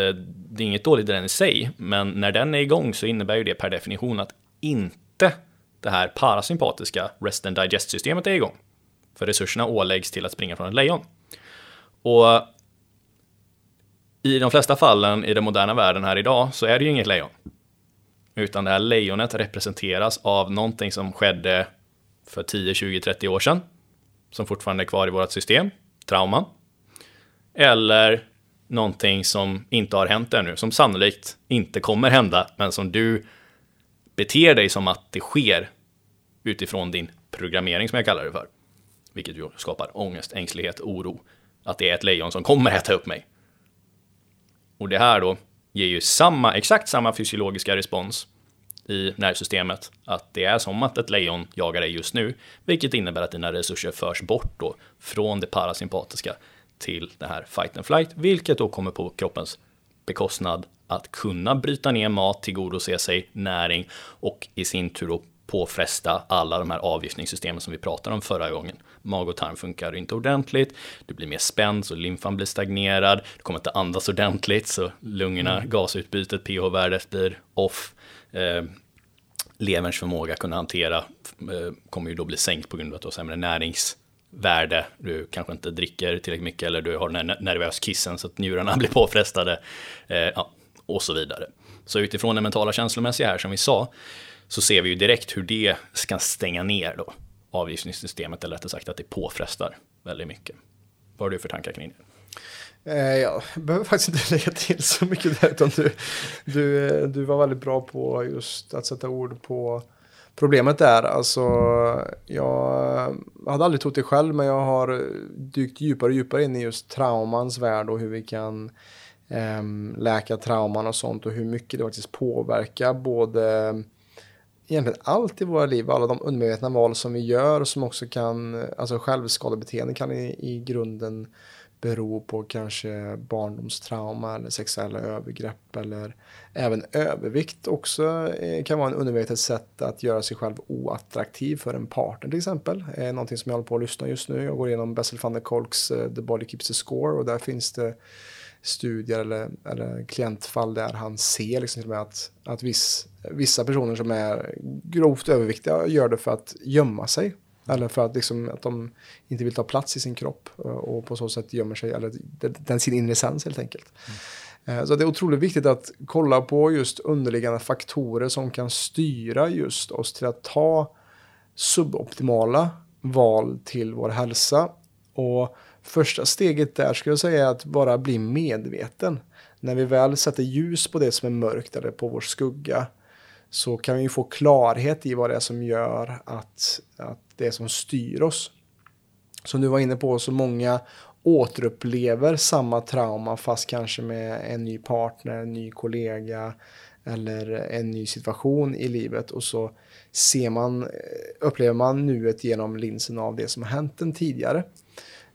S1: det är inget dåligt i den i sig, men när den är igång så innebär ju det per definition att inte det här parasympatiska rest and digest systemet är igång. För resurserna åläggs till att springa från ett lejon. Och i de flesta fallen i den moderna världen här idag så är det ju inget lejon. Utan det här lejonet representeras av någonting som skedde för 10, 20, 30 år sedan. Som fortfarande är kvar i vårt system, Trauman. Eller någonting som inte har hänt ännu, som sannolikt inte kommer hända, men som du beter dig som att det sker utifrån din programmering som jag kallar det för. Vilket ju skapar ångest, ängslighet, oro. Att det är ett lejon som kommer äta upp mig. Och det här då ger ju samma, exakt samma fysiologiska respons i nervsystemet. Att det är som att ett lejon jagar dig just nu, vilket innebär att dina resurser förs bort då från det parasympatiska till det här fight and flight, vilket då kommer på kroppens bekostnad att kunna bryta ner mat, tillgodose sig näring och i sin tur då påfresta alla de här avgiftningssystemen som vi pratade om förra gången. Mag och tarm funkar inte ordentligt, du blir mer spänd så lymfan blir stagnerad, du kommer inte andas ordentligt så lungorna, mm. gasutbytet, pH-värdet blir off. Eh, leverns förmåga att kunna hantera eh, kommer ju då bli sänkt på grund av att du har sämre näringsvärde. Du kanske inte dricker tillräckligt mycket eller du har den här nervös kissen så att njurarna blir påfrestade. Eh, ja, och så vidare. Så utifrån det mentala känslomässiga här som vi sa så ser vi ju direkt hur det ska stänga ner då avgiftningssystemet, eller rättare sagt att det påfrestar väldigt mycket. Vad har du för tankar kring det?
S3: Eh, jag behöver faktiskt inte lägga till så mycket där, utan du, du, eh, du var väldigt bra på just att sätta ord på problemet där. Alltså, jag hade aldrig trott det själv, men jag har dykt djupare och djupare in i just traumans värld och hur vi kan eh, läka trauman och sånt och hur mycket det faktiskt påverkar både egentligen allt i våra liv, alla de undermedvetna val som vi gör som också kan, alltså självskadebeteende kan i, i grunden bero på kanske barndomstrauma eller sexuella övergrepp eller även övervikt också eh, kan vara en undermedvetet sätt att göra sig själv oattraktiv för en partner till exempel. Eh, någonting som jag håller på att lyssna just nu. Jag går igenom Bessel van der Kolks eh, The Body Keeps the Score och där finns det studier eller, eller klientfall där han ser liksom till och med att, att viss, vissa personer som är grovt överviktiga gör det för att gömma sig. Eller för att, liksom, att de inte vill ta plats i sin kropp och på så sätt gömmer sig, eller den, sin inre essens helt enkelt. Mm. Så det är otroligt viktigt att kolla på just underliggande faktorer som kan styra just oss till att ta suboptimala val till vår hälsa. Och Första steget där skulle jag säga är att bara bli medveten. När vi väl sätter ljus på det som är mörkt eller på vår skugga så kan vi få klarhet i vad det är som gör att, att det som styr oss. Som du var inne på, så många återupplever samma trauma fast kanske med en ny partner, en ny kollega eller en ny situation i livet och så ser man, upplever man nuet genom linsen av det som har hänt den tidigare.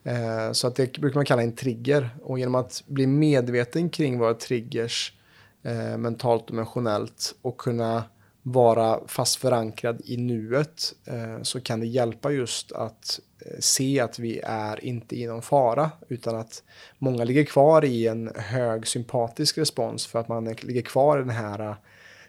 S3: Eh, så att det brukar man kalla en trigger. Och genom att bli medveten kring våra triggers eh, mentalt och emotionellt och kunna vara fast förankrad i nuet eh, så kan det hjälpa just att se att vi är inte i någon fara utan att många ligger kvar i en hög sympatisk respons för att man ligger kvar i den här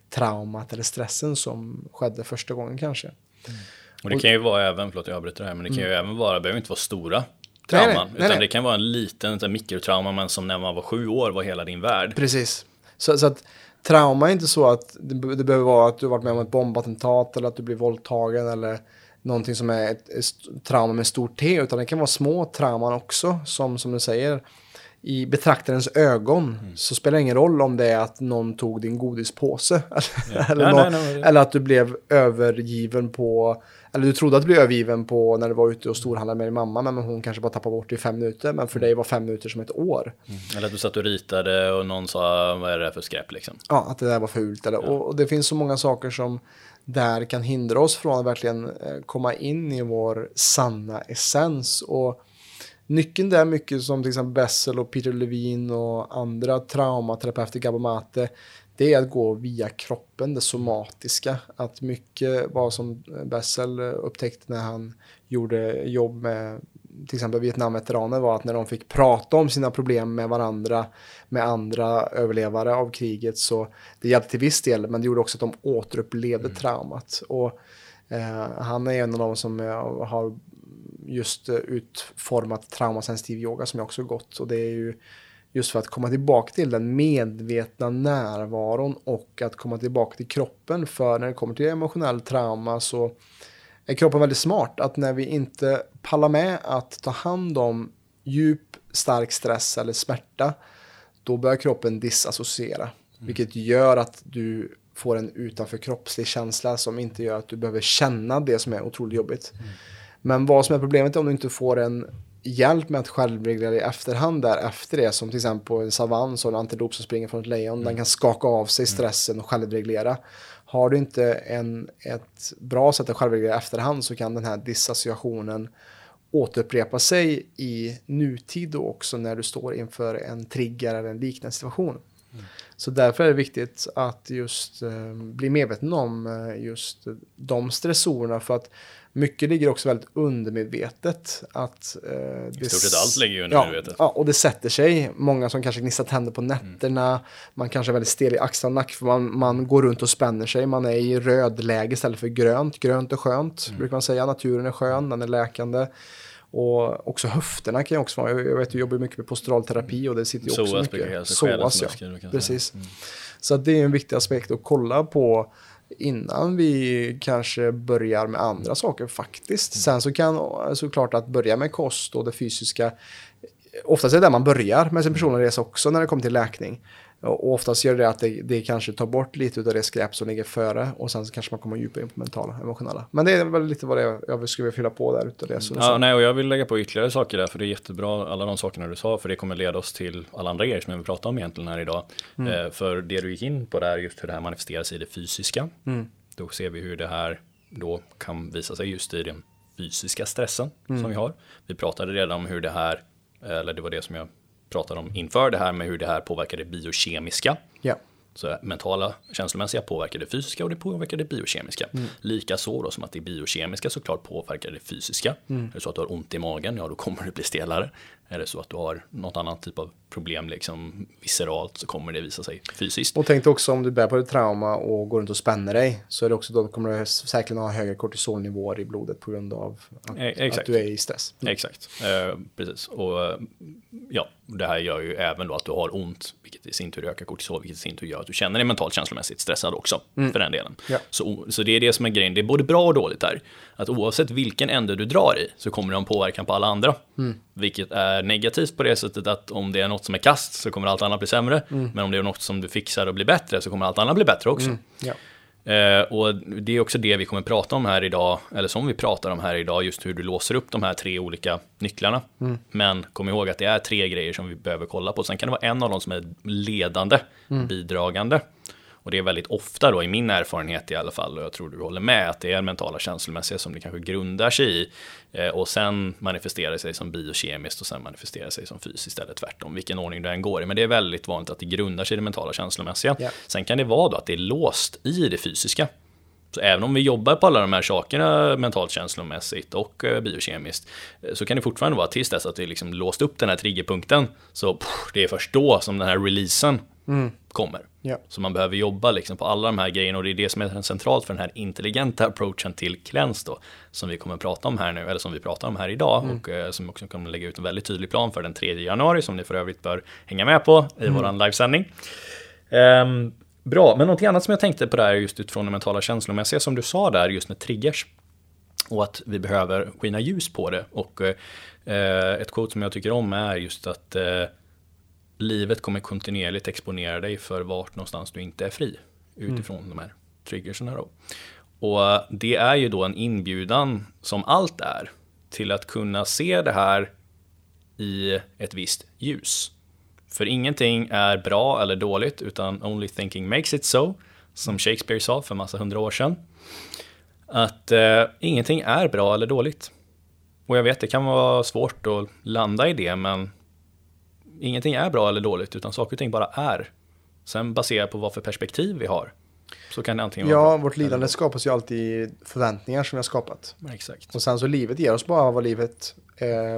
S3: traumat eller stressen som skedde första gången kanske. Mm.
S1: Och det kan ju vara även, förlåt jag avbryter här, men det kan ju mm. även vara, behöver inte vara stora trauman. Nej, nej, utan nej, det kan vara en liten en mikrotrauma men som när man var sju år var hela din värld.
S3: Precis. Så, så att trauma är inte så att det, det behöver vara att du varit med om ett bombattentat eller att du blir våldtagen eller någonting som är ett, ett trauma med stort T. Utan det kan vara små trauman också som, som du säger i betraktarens ögon mm. så spelar det ingen roll om det är att någon tog din godispåse. Ja. eller, ja, någon, nej, nej, eller, att du blev övergiven på eller du trodde att du blev övergiven på när du var ute och storhandlade med din mamma, men hon kanske bara tappade bort i fem minuter, men för dig var fem minuter som ett år.
S1: Mm. Eller att du satt och ritade och någon sa, vad är det för skräp liksom?
S3: Ja, att det där var fult. Eller, ja. och, det finns så många saker som där kan hindra oss från att verkligen eh, komma in i vår sanna essens. Och nyckeln där mycket som till exempel Bessel och Peter Levine och andra traumaterapeuter, Gabamate, det är att gå via kroppen, det somatiska. Att mycket vad som Bessel upptäckte när han gjorde jobb med till exempel Vietnamveteraner var att när de fick prata om sina problem med varandra, med andra överlevare av kriget, så det hjälpte till viss del, men det gjorde också att de återupplevde mm. traumat. Och eh, han är en av de som har just utformat traumasensitiv yoga som jag också gått och det är ju Just för att komma tillbaka till den medvetna närvaron och att komma tillbaka till kroppen. För när det kommer till emotionell trauma så är kroppen väldigt smart. Att när vi inte pallar med att ta hand om djup, stark stress eller smärta, då börjar kroppen disassociera. Mm. Vilket gör att du får en utanför kroppslig känsla som inte gör att du behöver känna det som är otroligt jobbigt. Mm. Men vad som är problemet är om du inte får en hjälp med att självreglera i efterhand där efter det, som till exempel på en savann, så en antilop som springer från ett lejon, mm. den kan skaka av sig mm. stressen och självreglera. Har du inte en, ett bra sätt att självreglera i efterhand så kan den här dissociationen återupprepa sig i nutid då också när du står inför en trigger eller en liknande situation. Mm. Så därför är det viktigt att just eh, bli medveten om eh, just de stressorerna för att mycket ligger också väldigt undermedvetet. Att,
S1: eh, I stort sett allt ligger ju undermedvetet.
S3: Ja, ja, och det sätter sig. Många som kanske gnisslar tänder på nätterna. Mm. Man kanske är väldigt stel i axlar och nack för man, man går runt och spänner sig. Man är i rödläge istället för grönt. Grönt är skönt, mm. brukar man säga. Naturen är skön, den är läkande. Och också höfterna kan ju också vara, jag vet du jobbar mycket med postural terapi och det sitter ju också
S1: Soas
S3: mycket.
S1: Soas,
S3: ja. Precis. Mm. Så det är en viktig aspekt att kolla på innan vi kanske börjar med andra saker faktiskt. Mm. Sen så kan såklart att börja med kost och det fysiska, oftast är det där man börjar med sin personliga resa också när det kommer till läkning. Och oftast gör det att det, det kanske tar bort lite av det skräp som ligger före och sen så kanske man kommer djupare in på mentala, emotionella. Men det är väl lite vad det är jag skulle vilja fylla på där utav det. Så
S1: ja, nej, och jag vill lägga på ytterligare saker där, för det är jättebra, alla de sakerna du sa, för det kommer leda oss till alla andra grejer som vi pratar om egentligen här idag. Mm. Eh, för det du gick in på där, just hur det här manifesteras i det fysiska. Mm. Då ser vi hur det här då kan visa sig just i den fysiska stressen mm. som vi har. Vi pratade redan om hur det här, eller det var det som jag pratade om inför det här med hur det här påverkar det biokemiska.
S3: Ja.
S1: Så mentala, känslomässiga påverkar det fysiska och det påverkar det biokemiska. Mm. Likaså då som att det biokemiska såklart påverkar det fysiska. Mm. Är det så att du har ont i magen, ja då kommer det bli stelare. Är det så att du har något annat typ av problem liksom visceralt så kommer det visa sig fysiskt.
S3: Och tänk också om du bär på ett trauma och går runt och spänner dig så är det också då kommer du säkert ha högre kortisolnivåer i blodet på grund av att,
S1: e att
S3: du är i stress.
S1: Mm. Exakt, eh, precis. Och eh, ja, det här gör ju även då att du har ont, vilket i sin tur ökar kortisol, vilket i sin tur gör att du känner dig mentalt känslomässigt stressad också, mm. för den delen.
S3: Ja.
S1: Så, så det är det som är grejen, det är både bra och dåligt där. Att oavsett vilken ände du drar i så kommer det ha en påverkan på alla andra. Mm. Vilket är negativt på det sättet att om det är något som är kast så kommer allt annat bli sämre. Mm. Men om det är något som du fixar och blir bättre så kommer allt annat bli bättre också. Mm.
S3: Ja.
S1: Eh, och det är också det vi kommer prata om här idag, eller som vi pratar om här idag, just hur du låser upp de här tre olika nycklarna. Mm. Men kom ihåg att det är tre grejer som vi behöver kolla på. Sen kan det vara en av dem som är ledande, mm. bidragande. Och det är väldigt ofta då i min erfarenhet i alla fall, och jag tror du håller med, att det är mentala känslomässiga som det kanske grundar sig i. Eh, och sen manifesterar sig som biokemiskt och sen manifesterar sig som fysiskt eller tvärtom, vilken ordning det än går i. Men det är väldigt vanligt att det grundar sig i det mentala känslomässiga. Yeah. Sen kan det vara då att det är låst i det fysiska. Så även om vi jobbar på alla de här sakerna mentalt, känslomässigt och eh, biokemiskt eh, så kan det fortfarande vara tills dess att vi liksom låst upp den här triggerpunkten. Så pff, det är först då som den här releasen mm. kommer.
S3: Yeah.
S1: Så man behöver jobba liksom på alla de här grejerna och det är det som är centralt för den här intelligenta approachen till cleanse då, som vi kommer att prata om här nu, eller som vi pratar om här idag mm. och eh, som också kommer lägga ut en väldigt tydlig plan för den 3 januari som ni för övrigt bör hänga med på i mm. våran livesändning. Um, bra, men något annat som jag tänkte på där just utifrån det mentala känslomässiga som du sa där just med triggers och att vi behöver skina ljus på det och eh, ett quote som jag tycker om är just att eh, livet kommer kontinuerligt exponera dig för vart någonstans du inte är fri utifrån mm. de här triggerserna då. Och det är ju då en inbjudan som allt är till att kunna se det här i ett visst ljus. För ingenting är bra eller dåligt utan only thinking makes it so, som Shakespeare sa för massa hundra år sedan. Att eh, ingenting är bra eller dåligt. Och jag vet, det kan vara svårt att landa i det, men ingenting är bra eller dåligt, utan saker och ting bara är. Sen baserat på vad för perspektiv vi har. Så kan det antingen
S3: ja,
S1: vara
S3: vårt lidande skapas ju alltid i förväntningar som vi har skapat.
S1: exakt.
S3: Och sen så livet ger oss bara vad livet eh,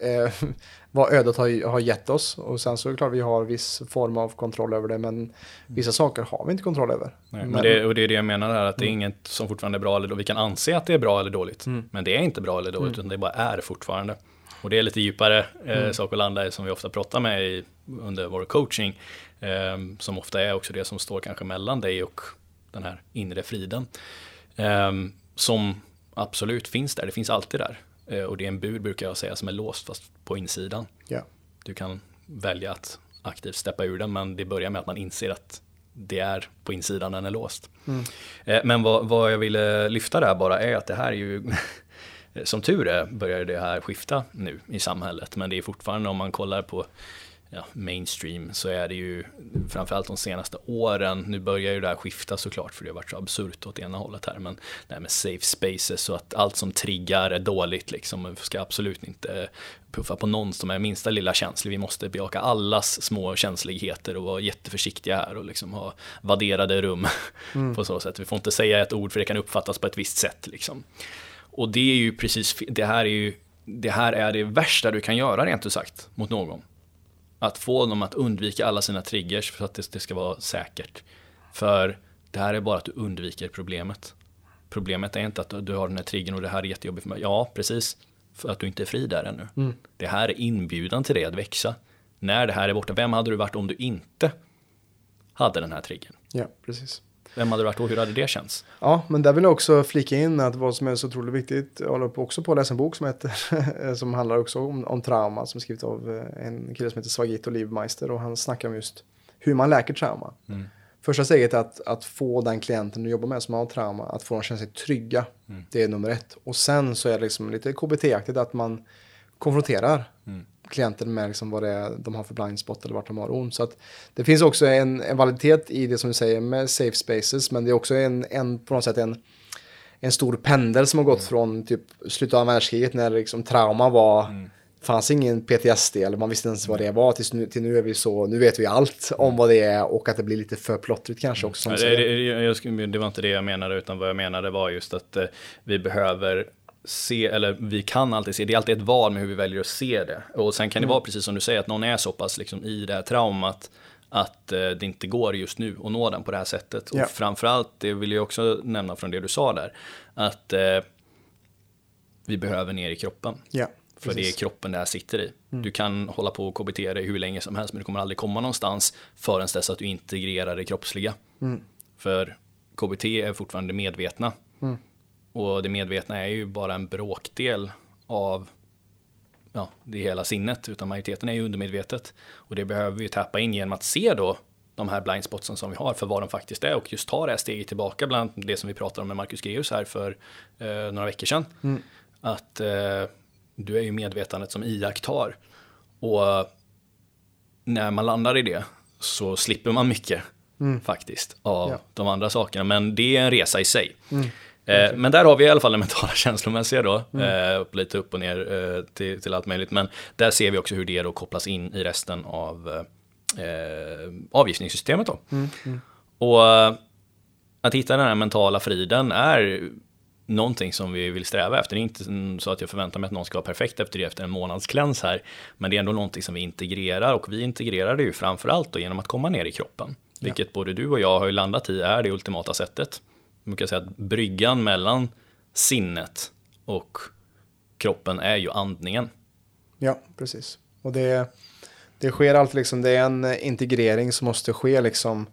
S3: eh, vad ödet har, har gett oss. Och sen så är det klart vi har viss form av kontroll över det, men vissa saker har vi inte kontroll över.
S1: Nej, men det, och det är det jag menar här, att det är inget som fortfarande är bra eller dåligt. Vi kan anse att det är bra eller dåligt, men det är inte bra eller dåligt, utan det bara är fortfarande. Och det är lite djupare eh, sak att landa i som vi ofta pratar med i, under vår coaching. Eh, som ofta är också det som står kanske mellan dig och den här inre friden. Eh, som absolut finns där, det finns alltid där. Eh, och det är en bur brukar jag säga som är låst fast på insidan.
S3: Ja.
S1: Du kan välja att aktivt steppa ur den men det börjar med att man inser att det är på insidan den är låst. Eh, Men vad, vad jag ville lyfta där bara är att det här är ju som tur är börjar det här skifta nu i samhället men det är fortfarande om man kollar på ja, mainstream så är det ju framförallt de senaste åren, nu börjar ju det här skifta såklart för det har varit så absurt åt ena hållet här, men det här med safe spaces och att allt som triggar är dåligt liksom, man ska absolut inte puffa på någon som är minsta lilla känslig, vi måste bejaka allas små känsligheter och vara jätteförsiktiga här och liksom ha vadderade rum på så sätt. Vi får inte säga ett ord för det kan uppfattas på ett visst sätt liksom. Och det är ju precis, det här är ju, det här är det värsta du kan göra rent ut sagt mot någon. Att få dem att undvika alla sina triggers för att det, det ska vara säkert. För det här är bara att du undviker problemet. Problemet är inte att du har den här triggern och det här är jättejobbigt för mig. Ja, precis. För att du inte är fri där ännu. Det här är inbjudan till dig att växa. När det här är borta, vem hade du varit om du inte hade den här triggern?
S3: Ja, precis.
S1: Vem hade du varit och hur hade det känts?
S3: Ja, men där vill jag också flika in att vad som är så otroligt viktigt, jag håller också på att läsa en bok som heter, som handlar också om, om trauma, som är skrivet av eh, en kille som heter Svagito Livmeister och han snackar om just hur man läker trauma. Första steget är att, att få den klienten du jobbar med som har trauma, att få dem att känna sig trygga. Det är nummer ett. Och sen så är det liksom lite KBT-aktigt att man konfronterar klienten med liksom vad det är de har för blind spot eller vart de har ont. Så att det finns också en, en validitet i det som du säger med safe spaces, men det är också en, en på något sätt en, en stor pendel som har gått från typ slutet av världskriget när liksom trauma var fanns ingen PTSD eller man visste inte ens vad det var tills nu, till nu är vi så, nu vet vi allt om vad det är och att det blir lite för plottrigt kanske också.
S1: Ja,
S3: du
S1: det, det, det var inte det jag menade, utan vad jag menade var just att eh, vi behöver se, eller vi kan alltid se, det är alltid ett val med hur vi väljer att se det. Och sen kan det vara precis som du säger, att någon är så pass liksom, i det här traumat att eh, det inte går just nu att nå den på det här sättet.
S3: Ja.
S1: Och framförallt, det vill jag också nämna från det du sa där, att eh, vi behöver ner i kroppen.
S3: Ja,
S1: För det är
S3: precis.
S1: kroppen det här sitter i. Du kan hålla på och KBT dig hur länge som helst men du kommer aldrig komma någonstans förrän dess att du integrerar det kroppsliga. För KBT är fortfarande medvetna. Och det medvetna är ju bara en bråkdel av ja, det hela sinnet, utan majoriteten är ju undermedvetet. Och det behöver vi tappa in genom att se då de här blindspotsen som vi har för vad de faktiskt är och just ta det här steget tillbaka bland det som vi pratade om med Marcus Geus här för eh, några veckor sedan. Att eh, du är ju medvetandet som iakttar. Och när man landar i det så slipper man mycket faktiskt av
S3: Ja.
S1: de andra sakerna. Men det är en resa i sig. Eh, men där har vi i alla fall det mentala känslomässiga då, eh, upp, lite upp och ner eh, till, till allt möjligt. Men där ser vi också hur det då kopplas in i resten av eh, avgiftningssystemet då. Och eh, att hitta den här mentala friden är någonting som vi vill sträva efter. Det är inte så att jag förväntar mig att någon ska vara perfekt efter det efter en månads cleanse här. Men det är ändå någonting som vi integrerar och vi integrerar det ju framförallt då genom att komma ner i kroppen. Vilket både du och jag har ju landat i är det ultimata sättet brukar säga att bryggan mellan sinnet och kroppen är ju andningen.
S3: Ja, precis. Och det, det sker alltid liksom, det är en integrering som måste ske liksom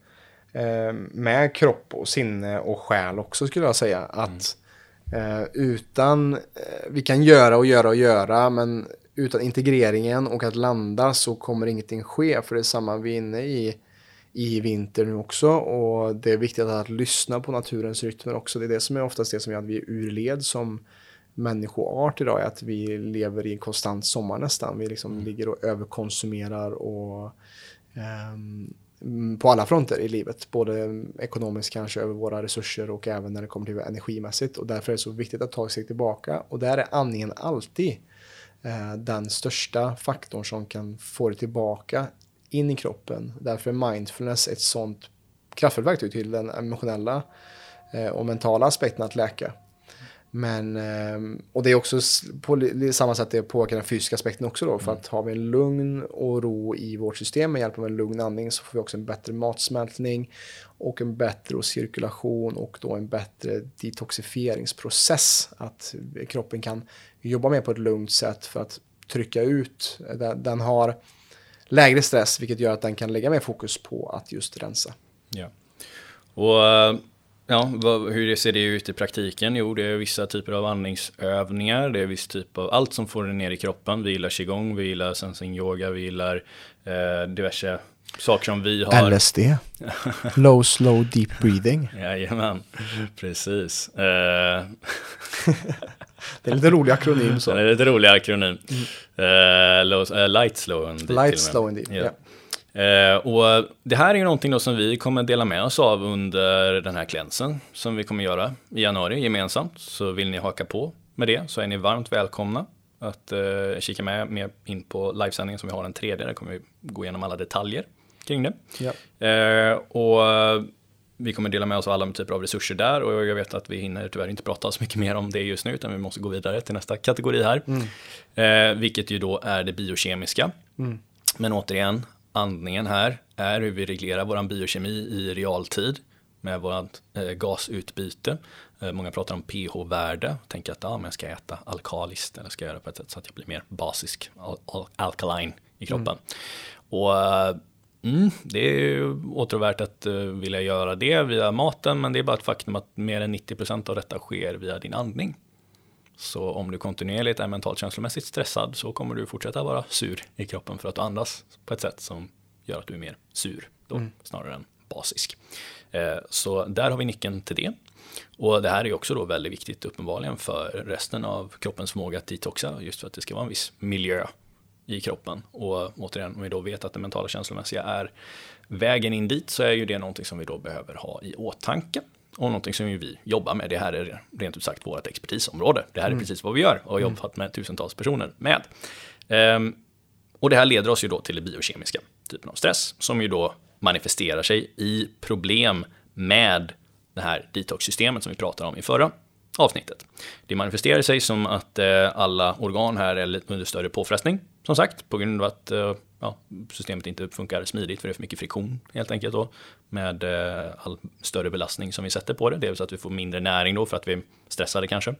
S3: eh, med kropp och sinne och själ också skulle jag säga. Att eh, utan, eh, vi kan göra och göra och göra, men utan integreringen och att landa så kommer ingenting ske. För det är samma vi är inne i i vinter nu också. Och det är viktigt att lyssna på naturens rytmer också. Det är det som är oftast det som gör att vi är ur led som människoart idag, är att vi lever i en konstant sommar nästan. Vi liksom ligger och överkonsumerar och mm, på alla fronter i livet, både ekonomiskt kanske över våra resurser och även när det kommer till energimässigt. Och därför är det så viktigt att ta ett steg tillbaka. Och där är andningen alltid eh, den största faktorn som kan få det tillbaka in i kroppen. Därför är mindfulness ett sånt kraftfullt verktyg till den emotionella eh, och mentala aspekten att läka. Men, eh, och det är också på samma sätt det påverkar den fysiska aspekten också då. För att har vi en lugn och ro i vårt system med hjälp av en lugn andning så får vi också en bättre matsmältning och en bättre cirkulation och då en bättre detoxifieringsprocess. Att kroppen kan jobba mer på ett lugnt sätt för att trycka ut. Den har lägre stress vilket gör att den kan lägga mer fokus på att just rensa.
S1: Ja. Och eh, ja, vad, hur ser det ut i praktiken? Jo, det är vissa typer av andningsövningar. Det är viss typ av allt som får det ner i kroppen. Vi gillar qigong, vi gillar sensing yoga, vi gillar eh, diverse saker som vi har.
S3: LSD. Low, slow, deep breathing.
S1: Jajamän, precis. Uh...
S3: det är lite rolig akronym så.
S1: Det är lite rolig akronym. Mm. Uh, low, uh, light, slow and deep.
S3: Light, slow and deep, ja.
S1: Yeah. och det här är ju någonting då som vi kommer dela med oss av under den här klänsen som vi kommer göra i januari gemensamt. Så vill ni haka på med det så är ni varmt välkomna att kika med, med in på livesändningen som vi har den tredje. Där kommer vi gå igenom alla detaljer kring det. Ja. Eh, och vi kommer dela med oss av alla typer av resurser där och jag vet att vi hinner tyvärr inte prata så mycket mer om det just nu utan vi måste gå vidare till nästa kategori här. Mm. Eh, vilket ju då är det biokemiska. Mm. Men återigen, andningen här är hur vi reglerar vår biokemi i realtid med vårt eh, gasutbyte. Eh, många pratar om pH-värde, tänker att ah, men jag ska äta alkaliskt eller ska göra på ett sätt så att jag blir mer basisk, al al alkaline i kroppen. Mm. Och Mm, det är återvärt att uh, vilja göra det via maten, men det är bara ett faktum att mer än 90% av detta sker via din andning. Så om du kontinuerligt är mentalt känslomässigt stressad så kommer du fortsätta vara sur i kroppen för att du andas på ett sätt som gör att du är mer sur då, mm. snarare än basisk. Eh, så där har vi nyckeln till det. Och det här är också då väldigt viktigt uppenbarligen för resten av kroppens förmåga att detoxa, just för att det ska vara en viss miljö i kroppen. Och återigen, om vi då vet att det mentala känslomässiga är vägen in dit så är ju det någonting som vi då behöver ha i åtanke. Och någonting som vi jobbar med, det här är rent ut sagt vårt expertisområde. Det här är mm. precis vad vi gör och har mm. jobbat med tusentals personer med. Um, och det här leder oss ju då till det biokemiska typen av stress som ju då manifesterar sig i problem med det här detox-systemet som vi pratade om i förra avsnittet. Det manifesterar sig som att eh, alla organ här är under större påfrestning som sagt, på grund av att eh, ja, systemet inte funkar smidigt för det är för mycket friktion helt enkelt då med eh, all större belastning som vi sätter på det. Det vill säga att vi får mindre näring då för att vi är stressade kanske.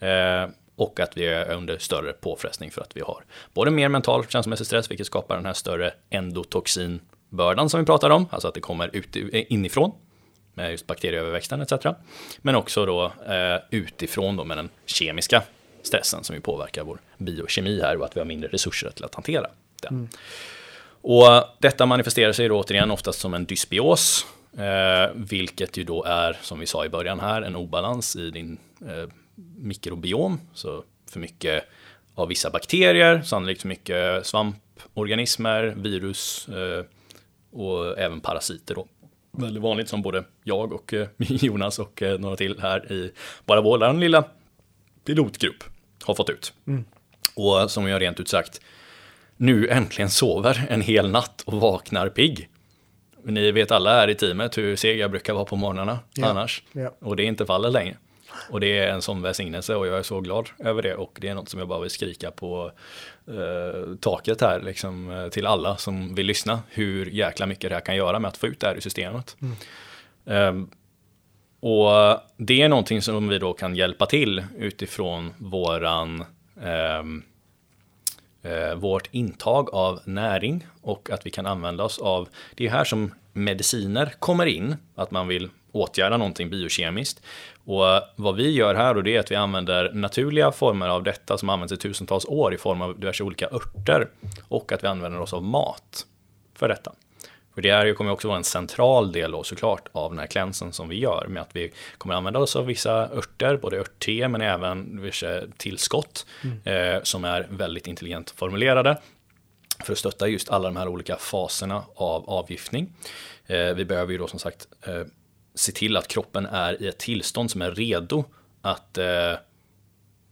S1: Eh, och att vi är under större påfrestning för att vi har både mer mental känslomässig stress, vilket skapar den här större endotoxinbördan som vi pratar om, alltså att det kommer ut, eh, inifrån med just bakterieöverväxten etc. Men också då utifrån då med den kemiska stressen som ju påverkar vår biokemi här och att vi har mindre resurser till att hantera den. Mm. Och detta manifesterar sig då återigen oftast som en dysbios, eh, vilket ju då är, som vi sa i början här, en obalans i din eh, mikrobiom. Så för mycket av vissa bakterier, sannolikt för mycket svamporganismer, virus eh, och även parasiter. Då. Väldigt vanligt som både jag och eh, Jonas och eh, några till här i bara vår lilla pilotgrupp har fått ut. Mm. Och som jag rent ut sagt nu äntligen sover en hel natt och vaknar pigg. Ni vet alla här i teamet hur seg jag brukar vara på morgnarna ja. annars. Ja. Och det är inte fallet längre. Och det är en sån välsignelse och jag är så glad över det. Och det är något som jag bara vill skrika på eh, taket här liksom, eh, till alla som vill lyssna. Hur jäkla mycket det här kan göra med att få ut det här i systemet. Mm. Um, och det är någonting som vi då kan hjälpa till utifrån våran eh, vårt intag av näring och att vi kan använda oss av, det är här som mediciner kommer in, att man vill åtgärda någonting biokemiskt. Och vad vi gör här då det är att vi använder naturliga former av detta som används i tusentals år i form av diverse olika örter och att vi använder oss av mat för detta. För det här kommer också vara en central del då såklart av den här klänsen som vi gör med att vi kommer använda oss av vissa örter, både örtte men även vissa tillskott mm. eh, som är väldigt intelligent formulerade för att stötta just alla de här olika faserna av avgiftning. Eh, vi behöver ju då som sagt eh, se till att kroppen är i ett tillstånd som är redo att eh,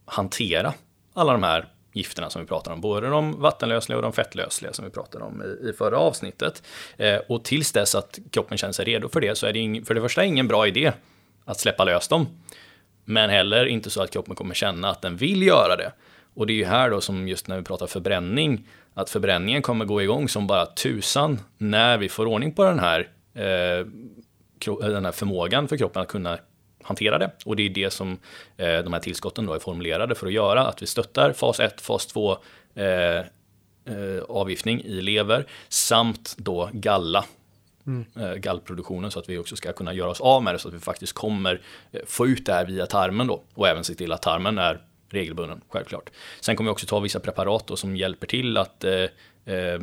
S1: hantera alla de här gifterna som vi pratar om, både de vattenlösliga och de fettlösliga som vi pratade om i, i förra avsnittet. Eh, och tills dess att kroppen känner sig redo för det så är det ing, för det första ingen bra idé att släppa lös dem. Men heller inte så att kroppen kommer känna att den vill göra det. Och det är ju här då som just när vi pratar förbränning, att förbränningen kommer gå igång som bara tusan när vi får ordning på den här, eh, den här förmågan för kroppen att kunna hantera det. Och det är det som eh, de här tillskotten då är formulerade för att göra, att vi stöttar fas 1, fas 2 eh, eh, avgiftning i lever samt då galla Mm. Eh, gallproduktionen så att vi också ska kunna göra oss av med det så att vi faktiskt kommer eh, få ut det här via tarmen då och även se till att tarmen är regelbunden, självklart. Sen kommer vi också ta vissa preparat då, som hjälper till att eh, eh,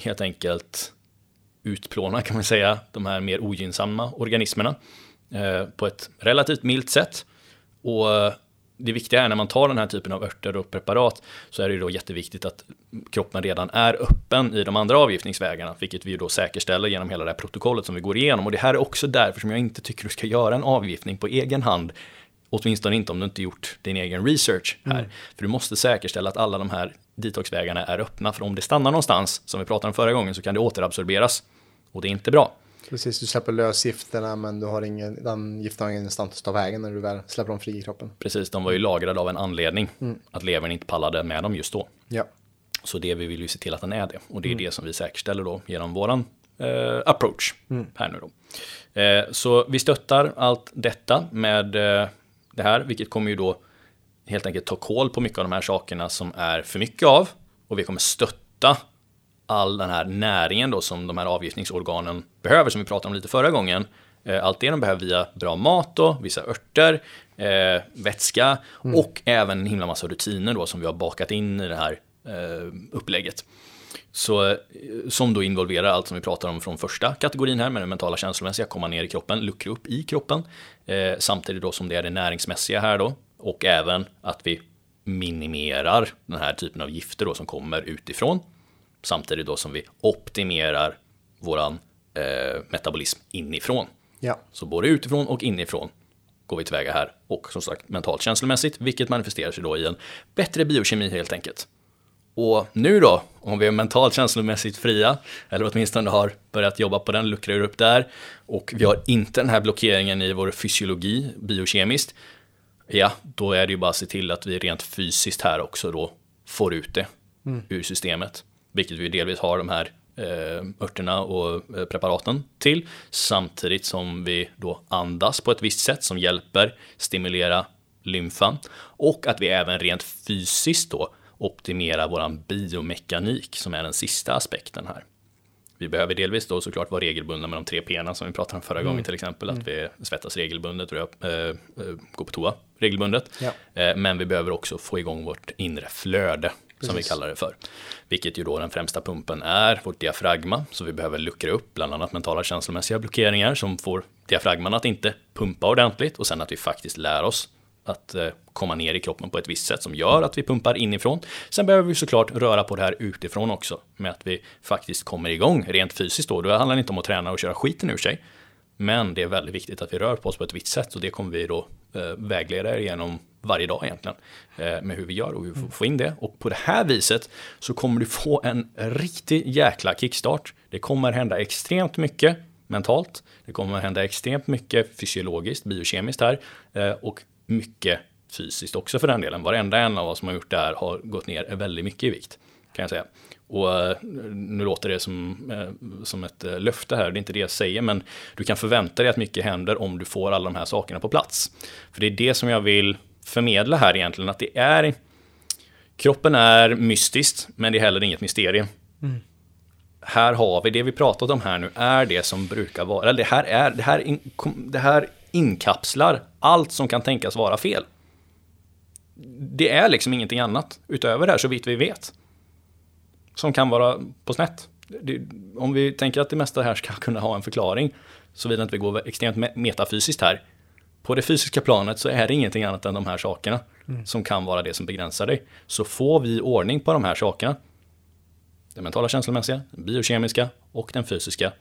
S1: helt enkelt utplåna kan man säga de här mer ogynnsamma organismerna eh, på ett relativt milt sätt. Och eh, det viktiga är när man tar den här typen av örter och preparat så är det ju då jätteviktigt att kroppen redan är öppen i de andra avgiftningsvägarna, vilket vi ju då säkerställer genom hela det här protokollet som vi går igenom. Och det här är också därför som jag inte tycker du ska göra en avgiftning på egen hand. Åtminstone inte om du inte gjort din egen research här. Mm. För du måste säkerställa att alla de här detoxvägarna är öppna, för om det stannar någonstans, som vi pratade om förra gången, så kan det återabsorberas. Och det är inte bra.
S3: Precis, du släpper lös gifterna men du har ingen, den giften har ingenstans att ta vägen när du väl släpper dem fri i kroppen.
S1: Precis, de var ju lagrade av en anledning. Mm. Att levern inte pallade med dem just då.
S3: Ja.
S1: Så det vi vill ju se till att den är det. Och det är mm. det som vi säkerställer då genom våran eh, approach mm. här nu då. Eh, så vi stöttar allt detta med eh, det här, vilket kommer ju då helt enkelt ta koll på mycket av de här sakerna som är för mycket av. Och vi kommer stötta all den här näringen då som de här avgiftningsorganen behöver, som vi pratade om lite förra gången. Eh, allt det de behöver via bra mat då, vissa örter, eh, vätska mm. och även en himla massa rutiner då som vi har bakat in i det här eh, upplägget. Så, eh, som då involverar allt som vi pratar om från första kategorin här med den mentala känslomässiga, komma ner i kroppen, luckra upp i kroppen. Eh, samtidigt då som det är det näringsmässiga här då. Och även att vi minimerar den här typen av gifter då som kommer utifrån samtidigt då som vi optimerar våran eh, metabolism inifrån.
S3: Ja.
S1: Så både utifrån och inifrån går vi tillväga här och som sagt mentalt känslomässigt, vilket manifesterar sig då i en bättre biokemi helt enkelt. Och nu då, om vi är mentalt känslomässigt fria, eller åtminstone har börjat jobba på den, luckrar upp där, och vi har inte den här blockeringen i vår fysiologi biokemiskt, ja, då är det ju bara att se till att vi rent fysiskt här också då får ut det mm. ur systemet vilket vi delvis har de här eh, örterna och eh, preparaten till, samtidigt som vi då andas på ett visst sätt som hjälper stimulera lymfan och att vi även rent fysiskt då optimerar våran biomekanik som är den sista aspekten här. Vi behöver delvis då såklart vara regelbundna med de tre P'na som vi pratade om förra mm. gången till exempel. Att mm. vi svettas regelbundet och äh, går på toa regelbundet. Ja. Äh, men vi behöver också få igång vårt inre flöde Precis. som vi kallar det för. Vilket ju då den främsta pumpen är vårt diafragma. Så vi behöver luckra upp bland annat mentala känslomässiga blockeringar som får diafragman att inte pumpa ordentligt och sen att vi faktiskt lär oss att eh, komma ner i kroppen på ett visst sätt som gör att vi pumpar inifrån. Sen behöver vi såklart röra på det här utifrån också med att vi faktiskt kommer igång rent fysiskt då. Det handlar inte om att träna och köra skiten ur sig. Men det är väldigt viktigt att vi rör på oss på ett visst sätt och det kommer vi då eh, vägleda er genom varje dag egentligen. Eh, med hur vi gör och hur vi får in det. Och på det här viset så kommer du få en riktig jäkla kickstart. Det kommer hända extremt mycket mentalt. Det kommer hända extremt mycket fysiologiskt, biokemiskt här. Eh, och mycket fysiskt också för den delen. Varenda en av oss som har gjort det här har gått ner väldigt mycket i vikt. Kan jag säga. Och eh, nu låter det som, som ett löfte här, det är inte det jag säger, men du kan förvänta dig att mycket händer om du får alla de här sakerna på plats. För det är det som jag vill förmedla här egentligen, att det är kroppen är mystiskt, men det är heller inget mysterium. Mm. Här har vi det vi pratat om här nu, är det som brukar vara, eller det här, är, det här, in, det här inkapslar allt som kan tänkas vara fel. Det är liksom ingenting annat utöver det här så vitt vi vet. Som kan vara på snett. Det, om vi tänker att det mesta här ska kunna ha en förklaring, såvida inte vi går extremt metafysiskt här, på det fysiska planet så är det ingenting annat än de här sakerna mm. som kan vara det som begränsar dig. Så får vi ordning på de här sakerna, den mentala känslomässiga, den biokemiska och den fysiska,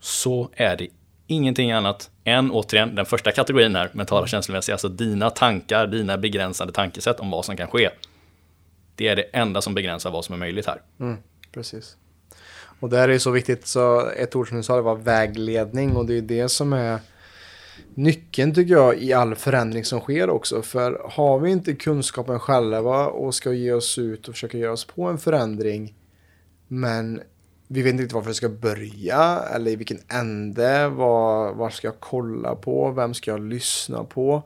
S1: så är det ingenting annat än återigen den första kategorin här, mentala känslomässiga, alltså dina tankar, dina begränsade tankesätt om vad som kan ske. Det är det enda som begränsar vad som är möjligt här.
S3: Mm, precis. Och det här är så viktigt, så ett ord som du sa det var vägledning och det är det som är nyckeln tycker jag i all förändring som sker också. För har vi inte kunskapen själva och ska ge oss ut och försöka göra oss på en förändring men vi vet inte riktigt varför vi ska börja eller i vilken ände, vad, vad ska jag kolla på, vem ska jag lyssna på?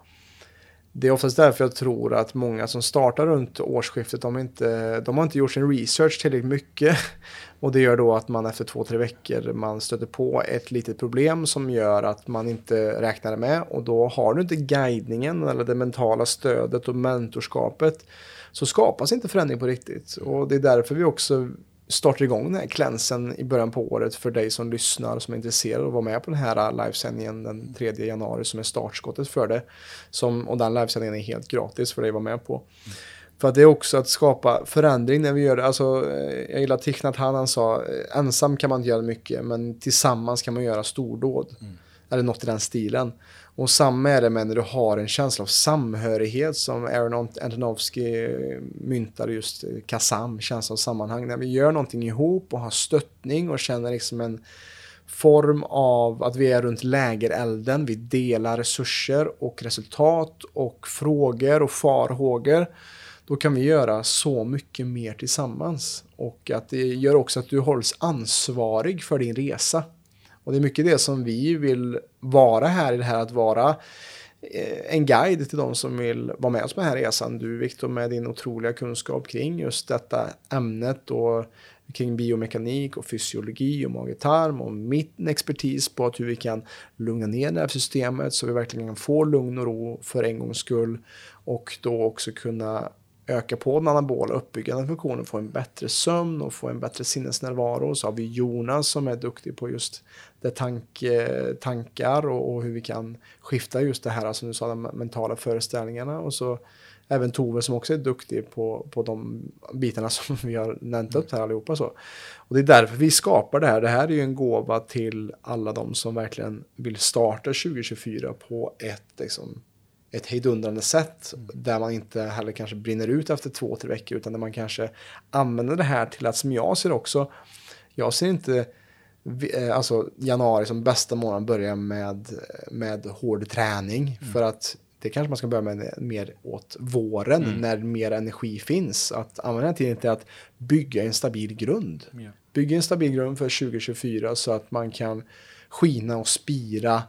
S3: Det är oftast därför jag tror att många som startar runt årsskiftet, de, inte, de har inte gjort sin research tillräckligt mycket. Och det gör då att man efter två, tre veckor man stöter på ett litet problem som gör att man inte räknar med. Och då har du inte guidningen eller det mentala stödet och mentorskapet så skapas inte förändring på riktigt. Och det är därför vi också startar igång den här klänsen i början på året för dig som lyssnar som är intresserad att vara med på den här livesändningen den 3 januari som är startskottet för det. Som, och den livesändningen är helt gratis för dig att vara med på. Mm. För att det är också att skapa förändring när vi gör det. Alltså, eh, jag gillar Thich Nhat han sa, eh, ensam kan man inte göra mycket men tillsammans kan man göra stordåd. Mm. Eller något i den stilen. Och samma är det med när du har en känsla av samhörighet som Aaron Antonovsky myntade just eh, KASAM, känsla av sammanhang. När vi gör någonting ihop och har stöttning och känner liksom en form av att vi är runt lägerelden, vi delar resurser och resultat och frågor och farhågor. Då kan vi göra så mycket mer tillsammans. Och att det gör också att du hålls ansvarig för din resa. Och det är mycket det som vi vill vara här i det här att vara eh, en guide till de som vill vara med oss på den här resan. Du Viktor med din otroliga kunskap kring just detta ämnet och kring biomekanik och fysiologi och mage-tarm och min expertis på att hur vi kan lugna ner nervsystemet så vi verkligen kan få lugn och ro för en gångs skull och då också kunna öka på den anabola uppbyggande funktionen, få en bättre sömn och få en bättre sinnesnärvaro. Så har vi Jonas som är duktig på just det tank, eh, tankar och, och, hur vi kan skifta just det här, som du sa, de mentala föreställningarna. Och så även Tove som också är duktig på, på de bitarna som vi har nämnt upp här allihopa. Så. Och det är därför vi skapar det här. Det här är ju en gåva till alla de som verkligen vill starta 2024 på ett liksom, ett hejdundrande sätt mm. där man inte heller kanske brinner ut efter två, tre veckor utan där man kanske använder det här till att som jag ser också, jag ser inte eh, alltså januari som bästa månad börja med, med hård träning mm. för att det kanske man ska börja med mer åt våren mm. när mer energi finns. Att använda tiden till att bygga en stabil grund. Yeah. Bygga en stabil grund för 2024 så att man kan skina och spira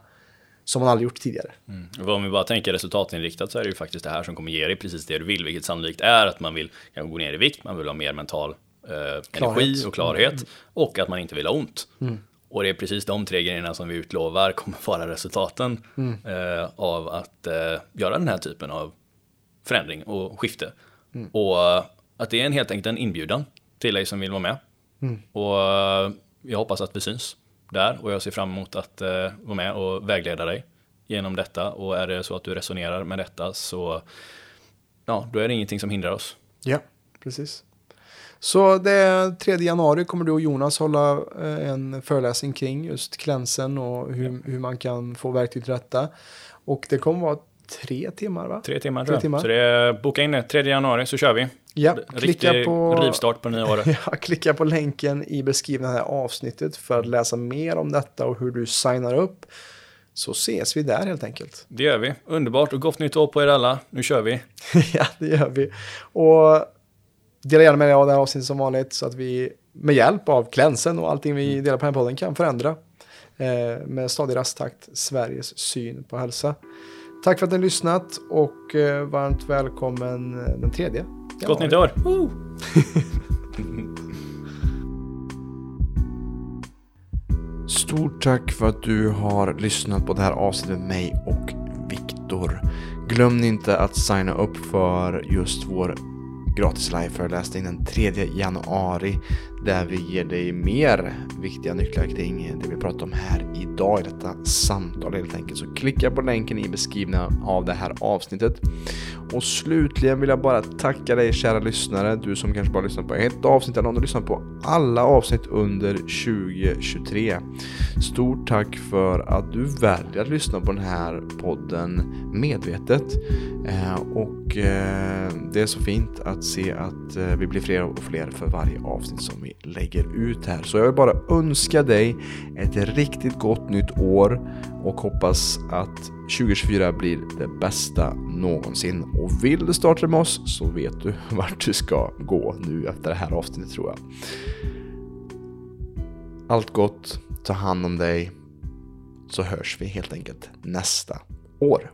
S3: som man aldrig gjort tidigare.
S1: Mm. Om vi bara tänker resultatinriktat så är det ju faktiskt det här som kommer ge dig precis det du vill, vilket sannolikt är att man vill gå ner i vikt, man vill ha mer mental eh, energi och klarhet mm. och att man inte vill ha ont. Mm. Och det är precis de tre grejerna som vi utlovar kommer vara resultaten mm. eh, av att eh, göra den här typen av förändring och skifte. Mm. Och eh, att det är en, helt enkelt en inbjudan till dig som vill vara med. Mm. Och eh, jag hoppas att vi syns där och jag ser fram emot att eh, vara med och vägleda dig genom detta och är det så att du resonerar med detta så ja, då är det ingenting som hindrar oss.
S3: Ja, precis. Så det 3 januari kommer du och Jonas hålla eh, en föreläsning kring just klänsen och hur, ja. hur man kan få verktyg till detta. Och det kommer vara tre timmar va?
S1: Tre timmar, tre timmar. Så det är, boka in det 3 januari så kör vi.
S3: Ja, klicka på,
S1: rivstart på nya året.
S3: ja, klicka på länken i beskrivningen här avsnittet för att läsa mer om detta och hur du signar upp. Så ses vi där helt enkelt.
S1: Det gör vi. Underbart och gott nytt år på er alla. Nu kör vi.
S3: ja, det gör vi. Och dela gärna med dig av det här avsnittet som vanligt så att vi med hjälp av klänsen och allting vi mm. delar på den här podden kan förändra eh, med stadig rasttakt Sveriges syn på hälsa. Tack för att ni har lyssnat och eh, varmt välkommen eh, den tredje.
S1: Gott nytt år!
S2: Stort tack för att du har lyssnat på det här avsnittet med mig och Viktor. Glöm inte att signa upp för just vår gratis liveföreläsning den 3 januari där vi ger dig mer viktiga nycklar kring det vi pratar om här idag i detta samtal helt enkelt. Så klicka på länken i beskrivningen av det här avsnittet. Och slutligen vill jag bara tacka dig kära lyssnare, du som kanske bara lyssnat på ett avsnitt eller om du lyssnat på alla avsnitt under 2023. Stort tack för att du väljer att lyssna på den här podden medvetet. Eh, och eh, det är så fint att se att eh, vi blir fler och fler för varje avsnitt som vi vi lägger ut här. Så jag vill bara önska dig ett riktigt gott nytt år och hoppas att 2024 blir det bästa någonsin. Och vill du starta med oss så vet du vart du ska gå nu efter det här avsnittet tror jag. Allt gott, ta hand om dig, så hörs vi helt enkelt nästa år.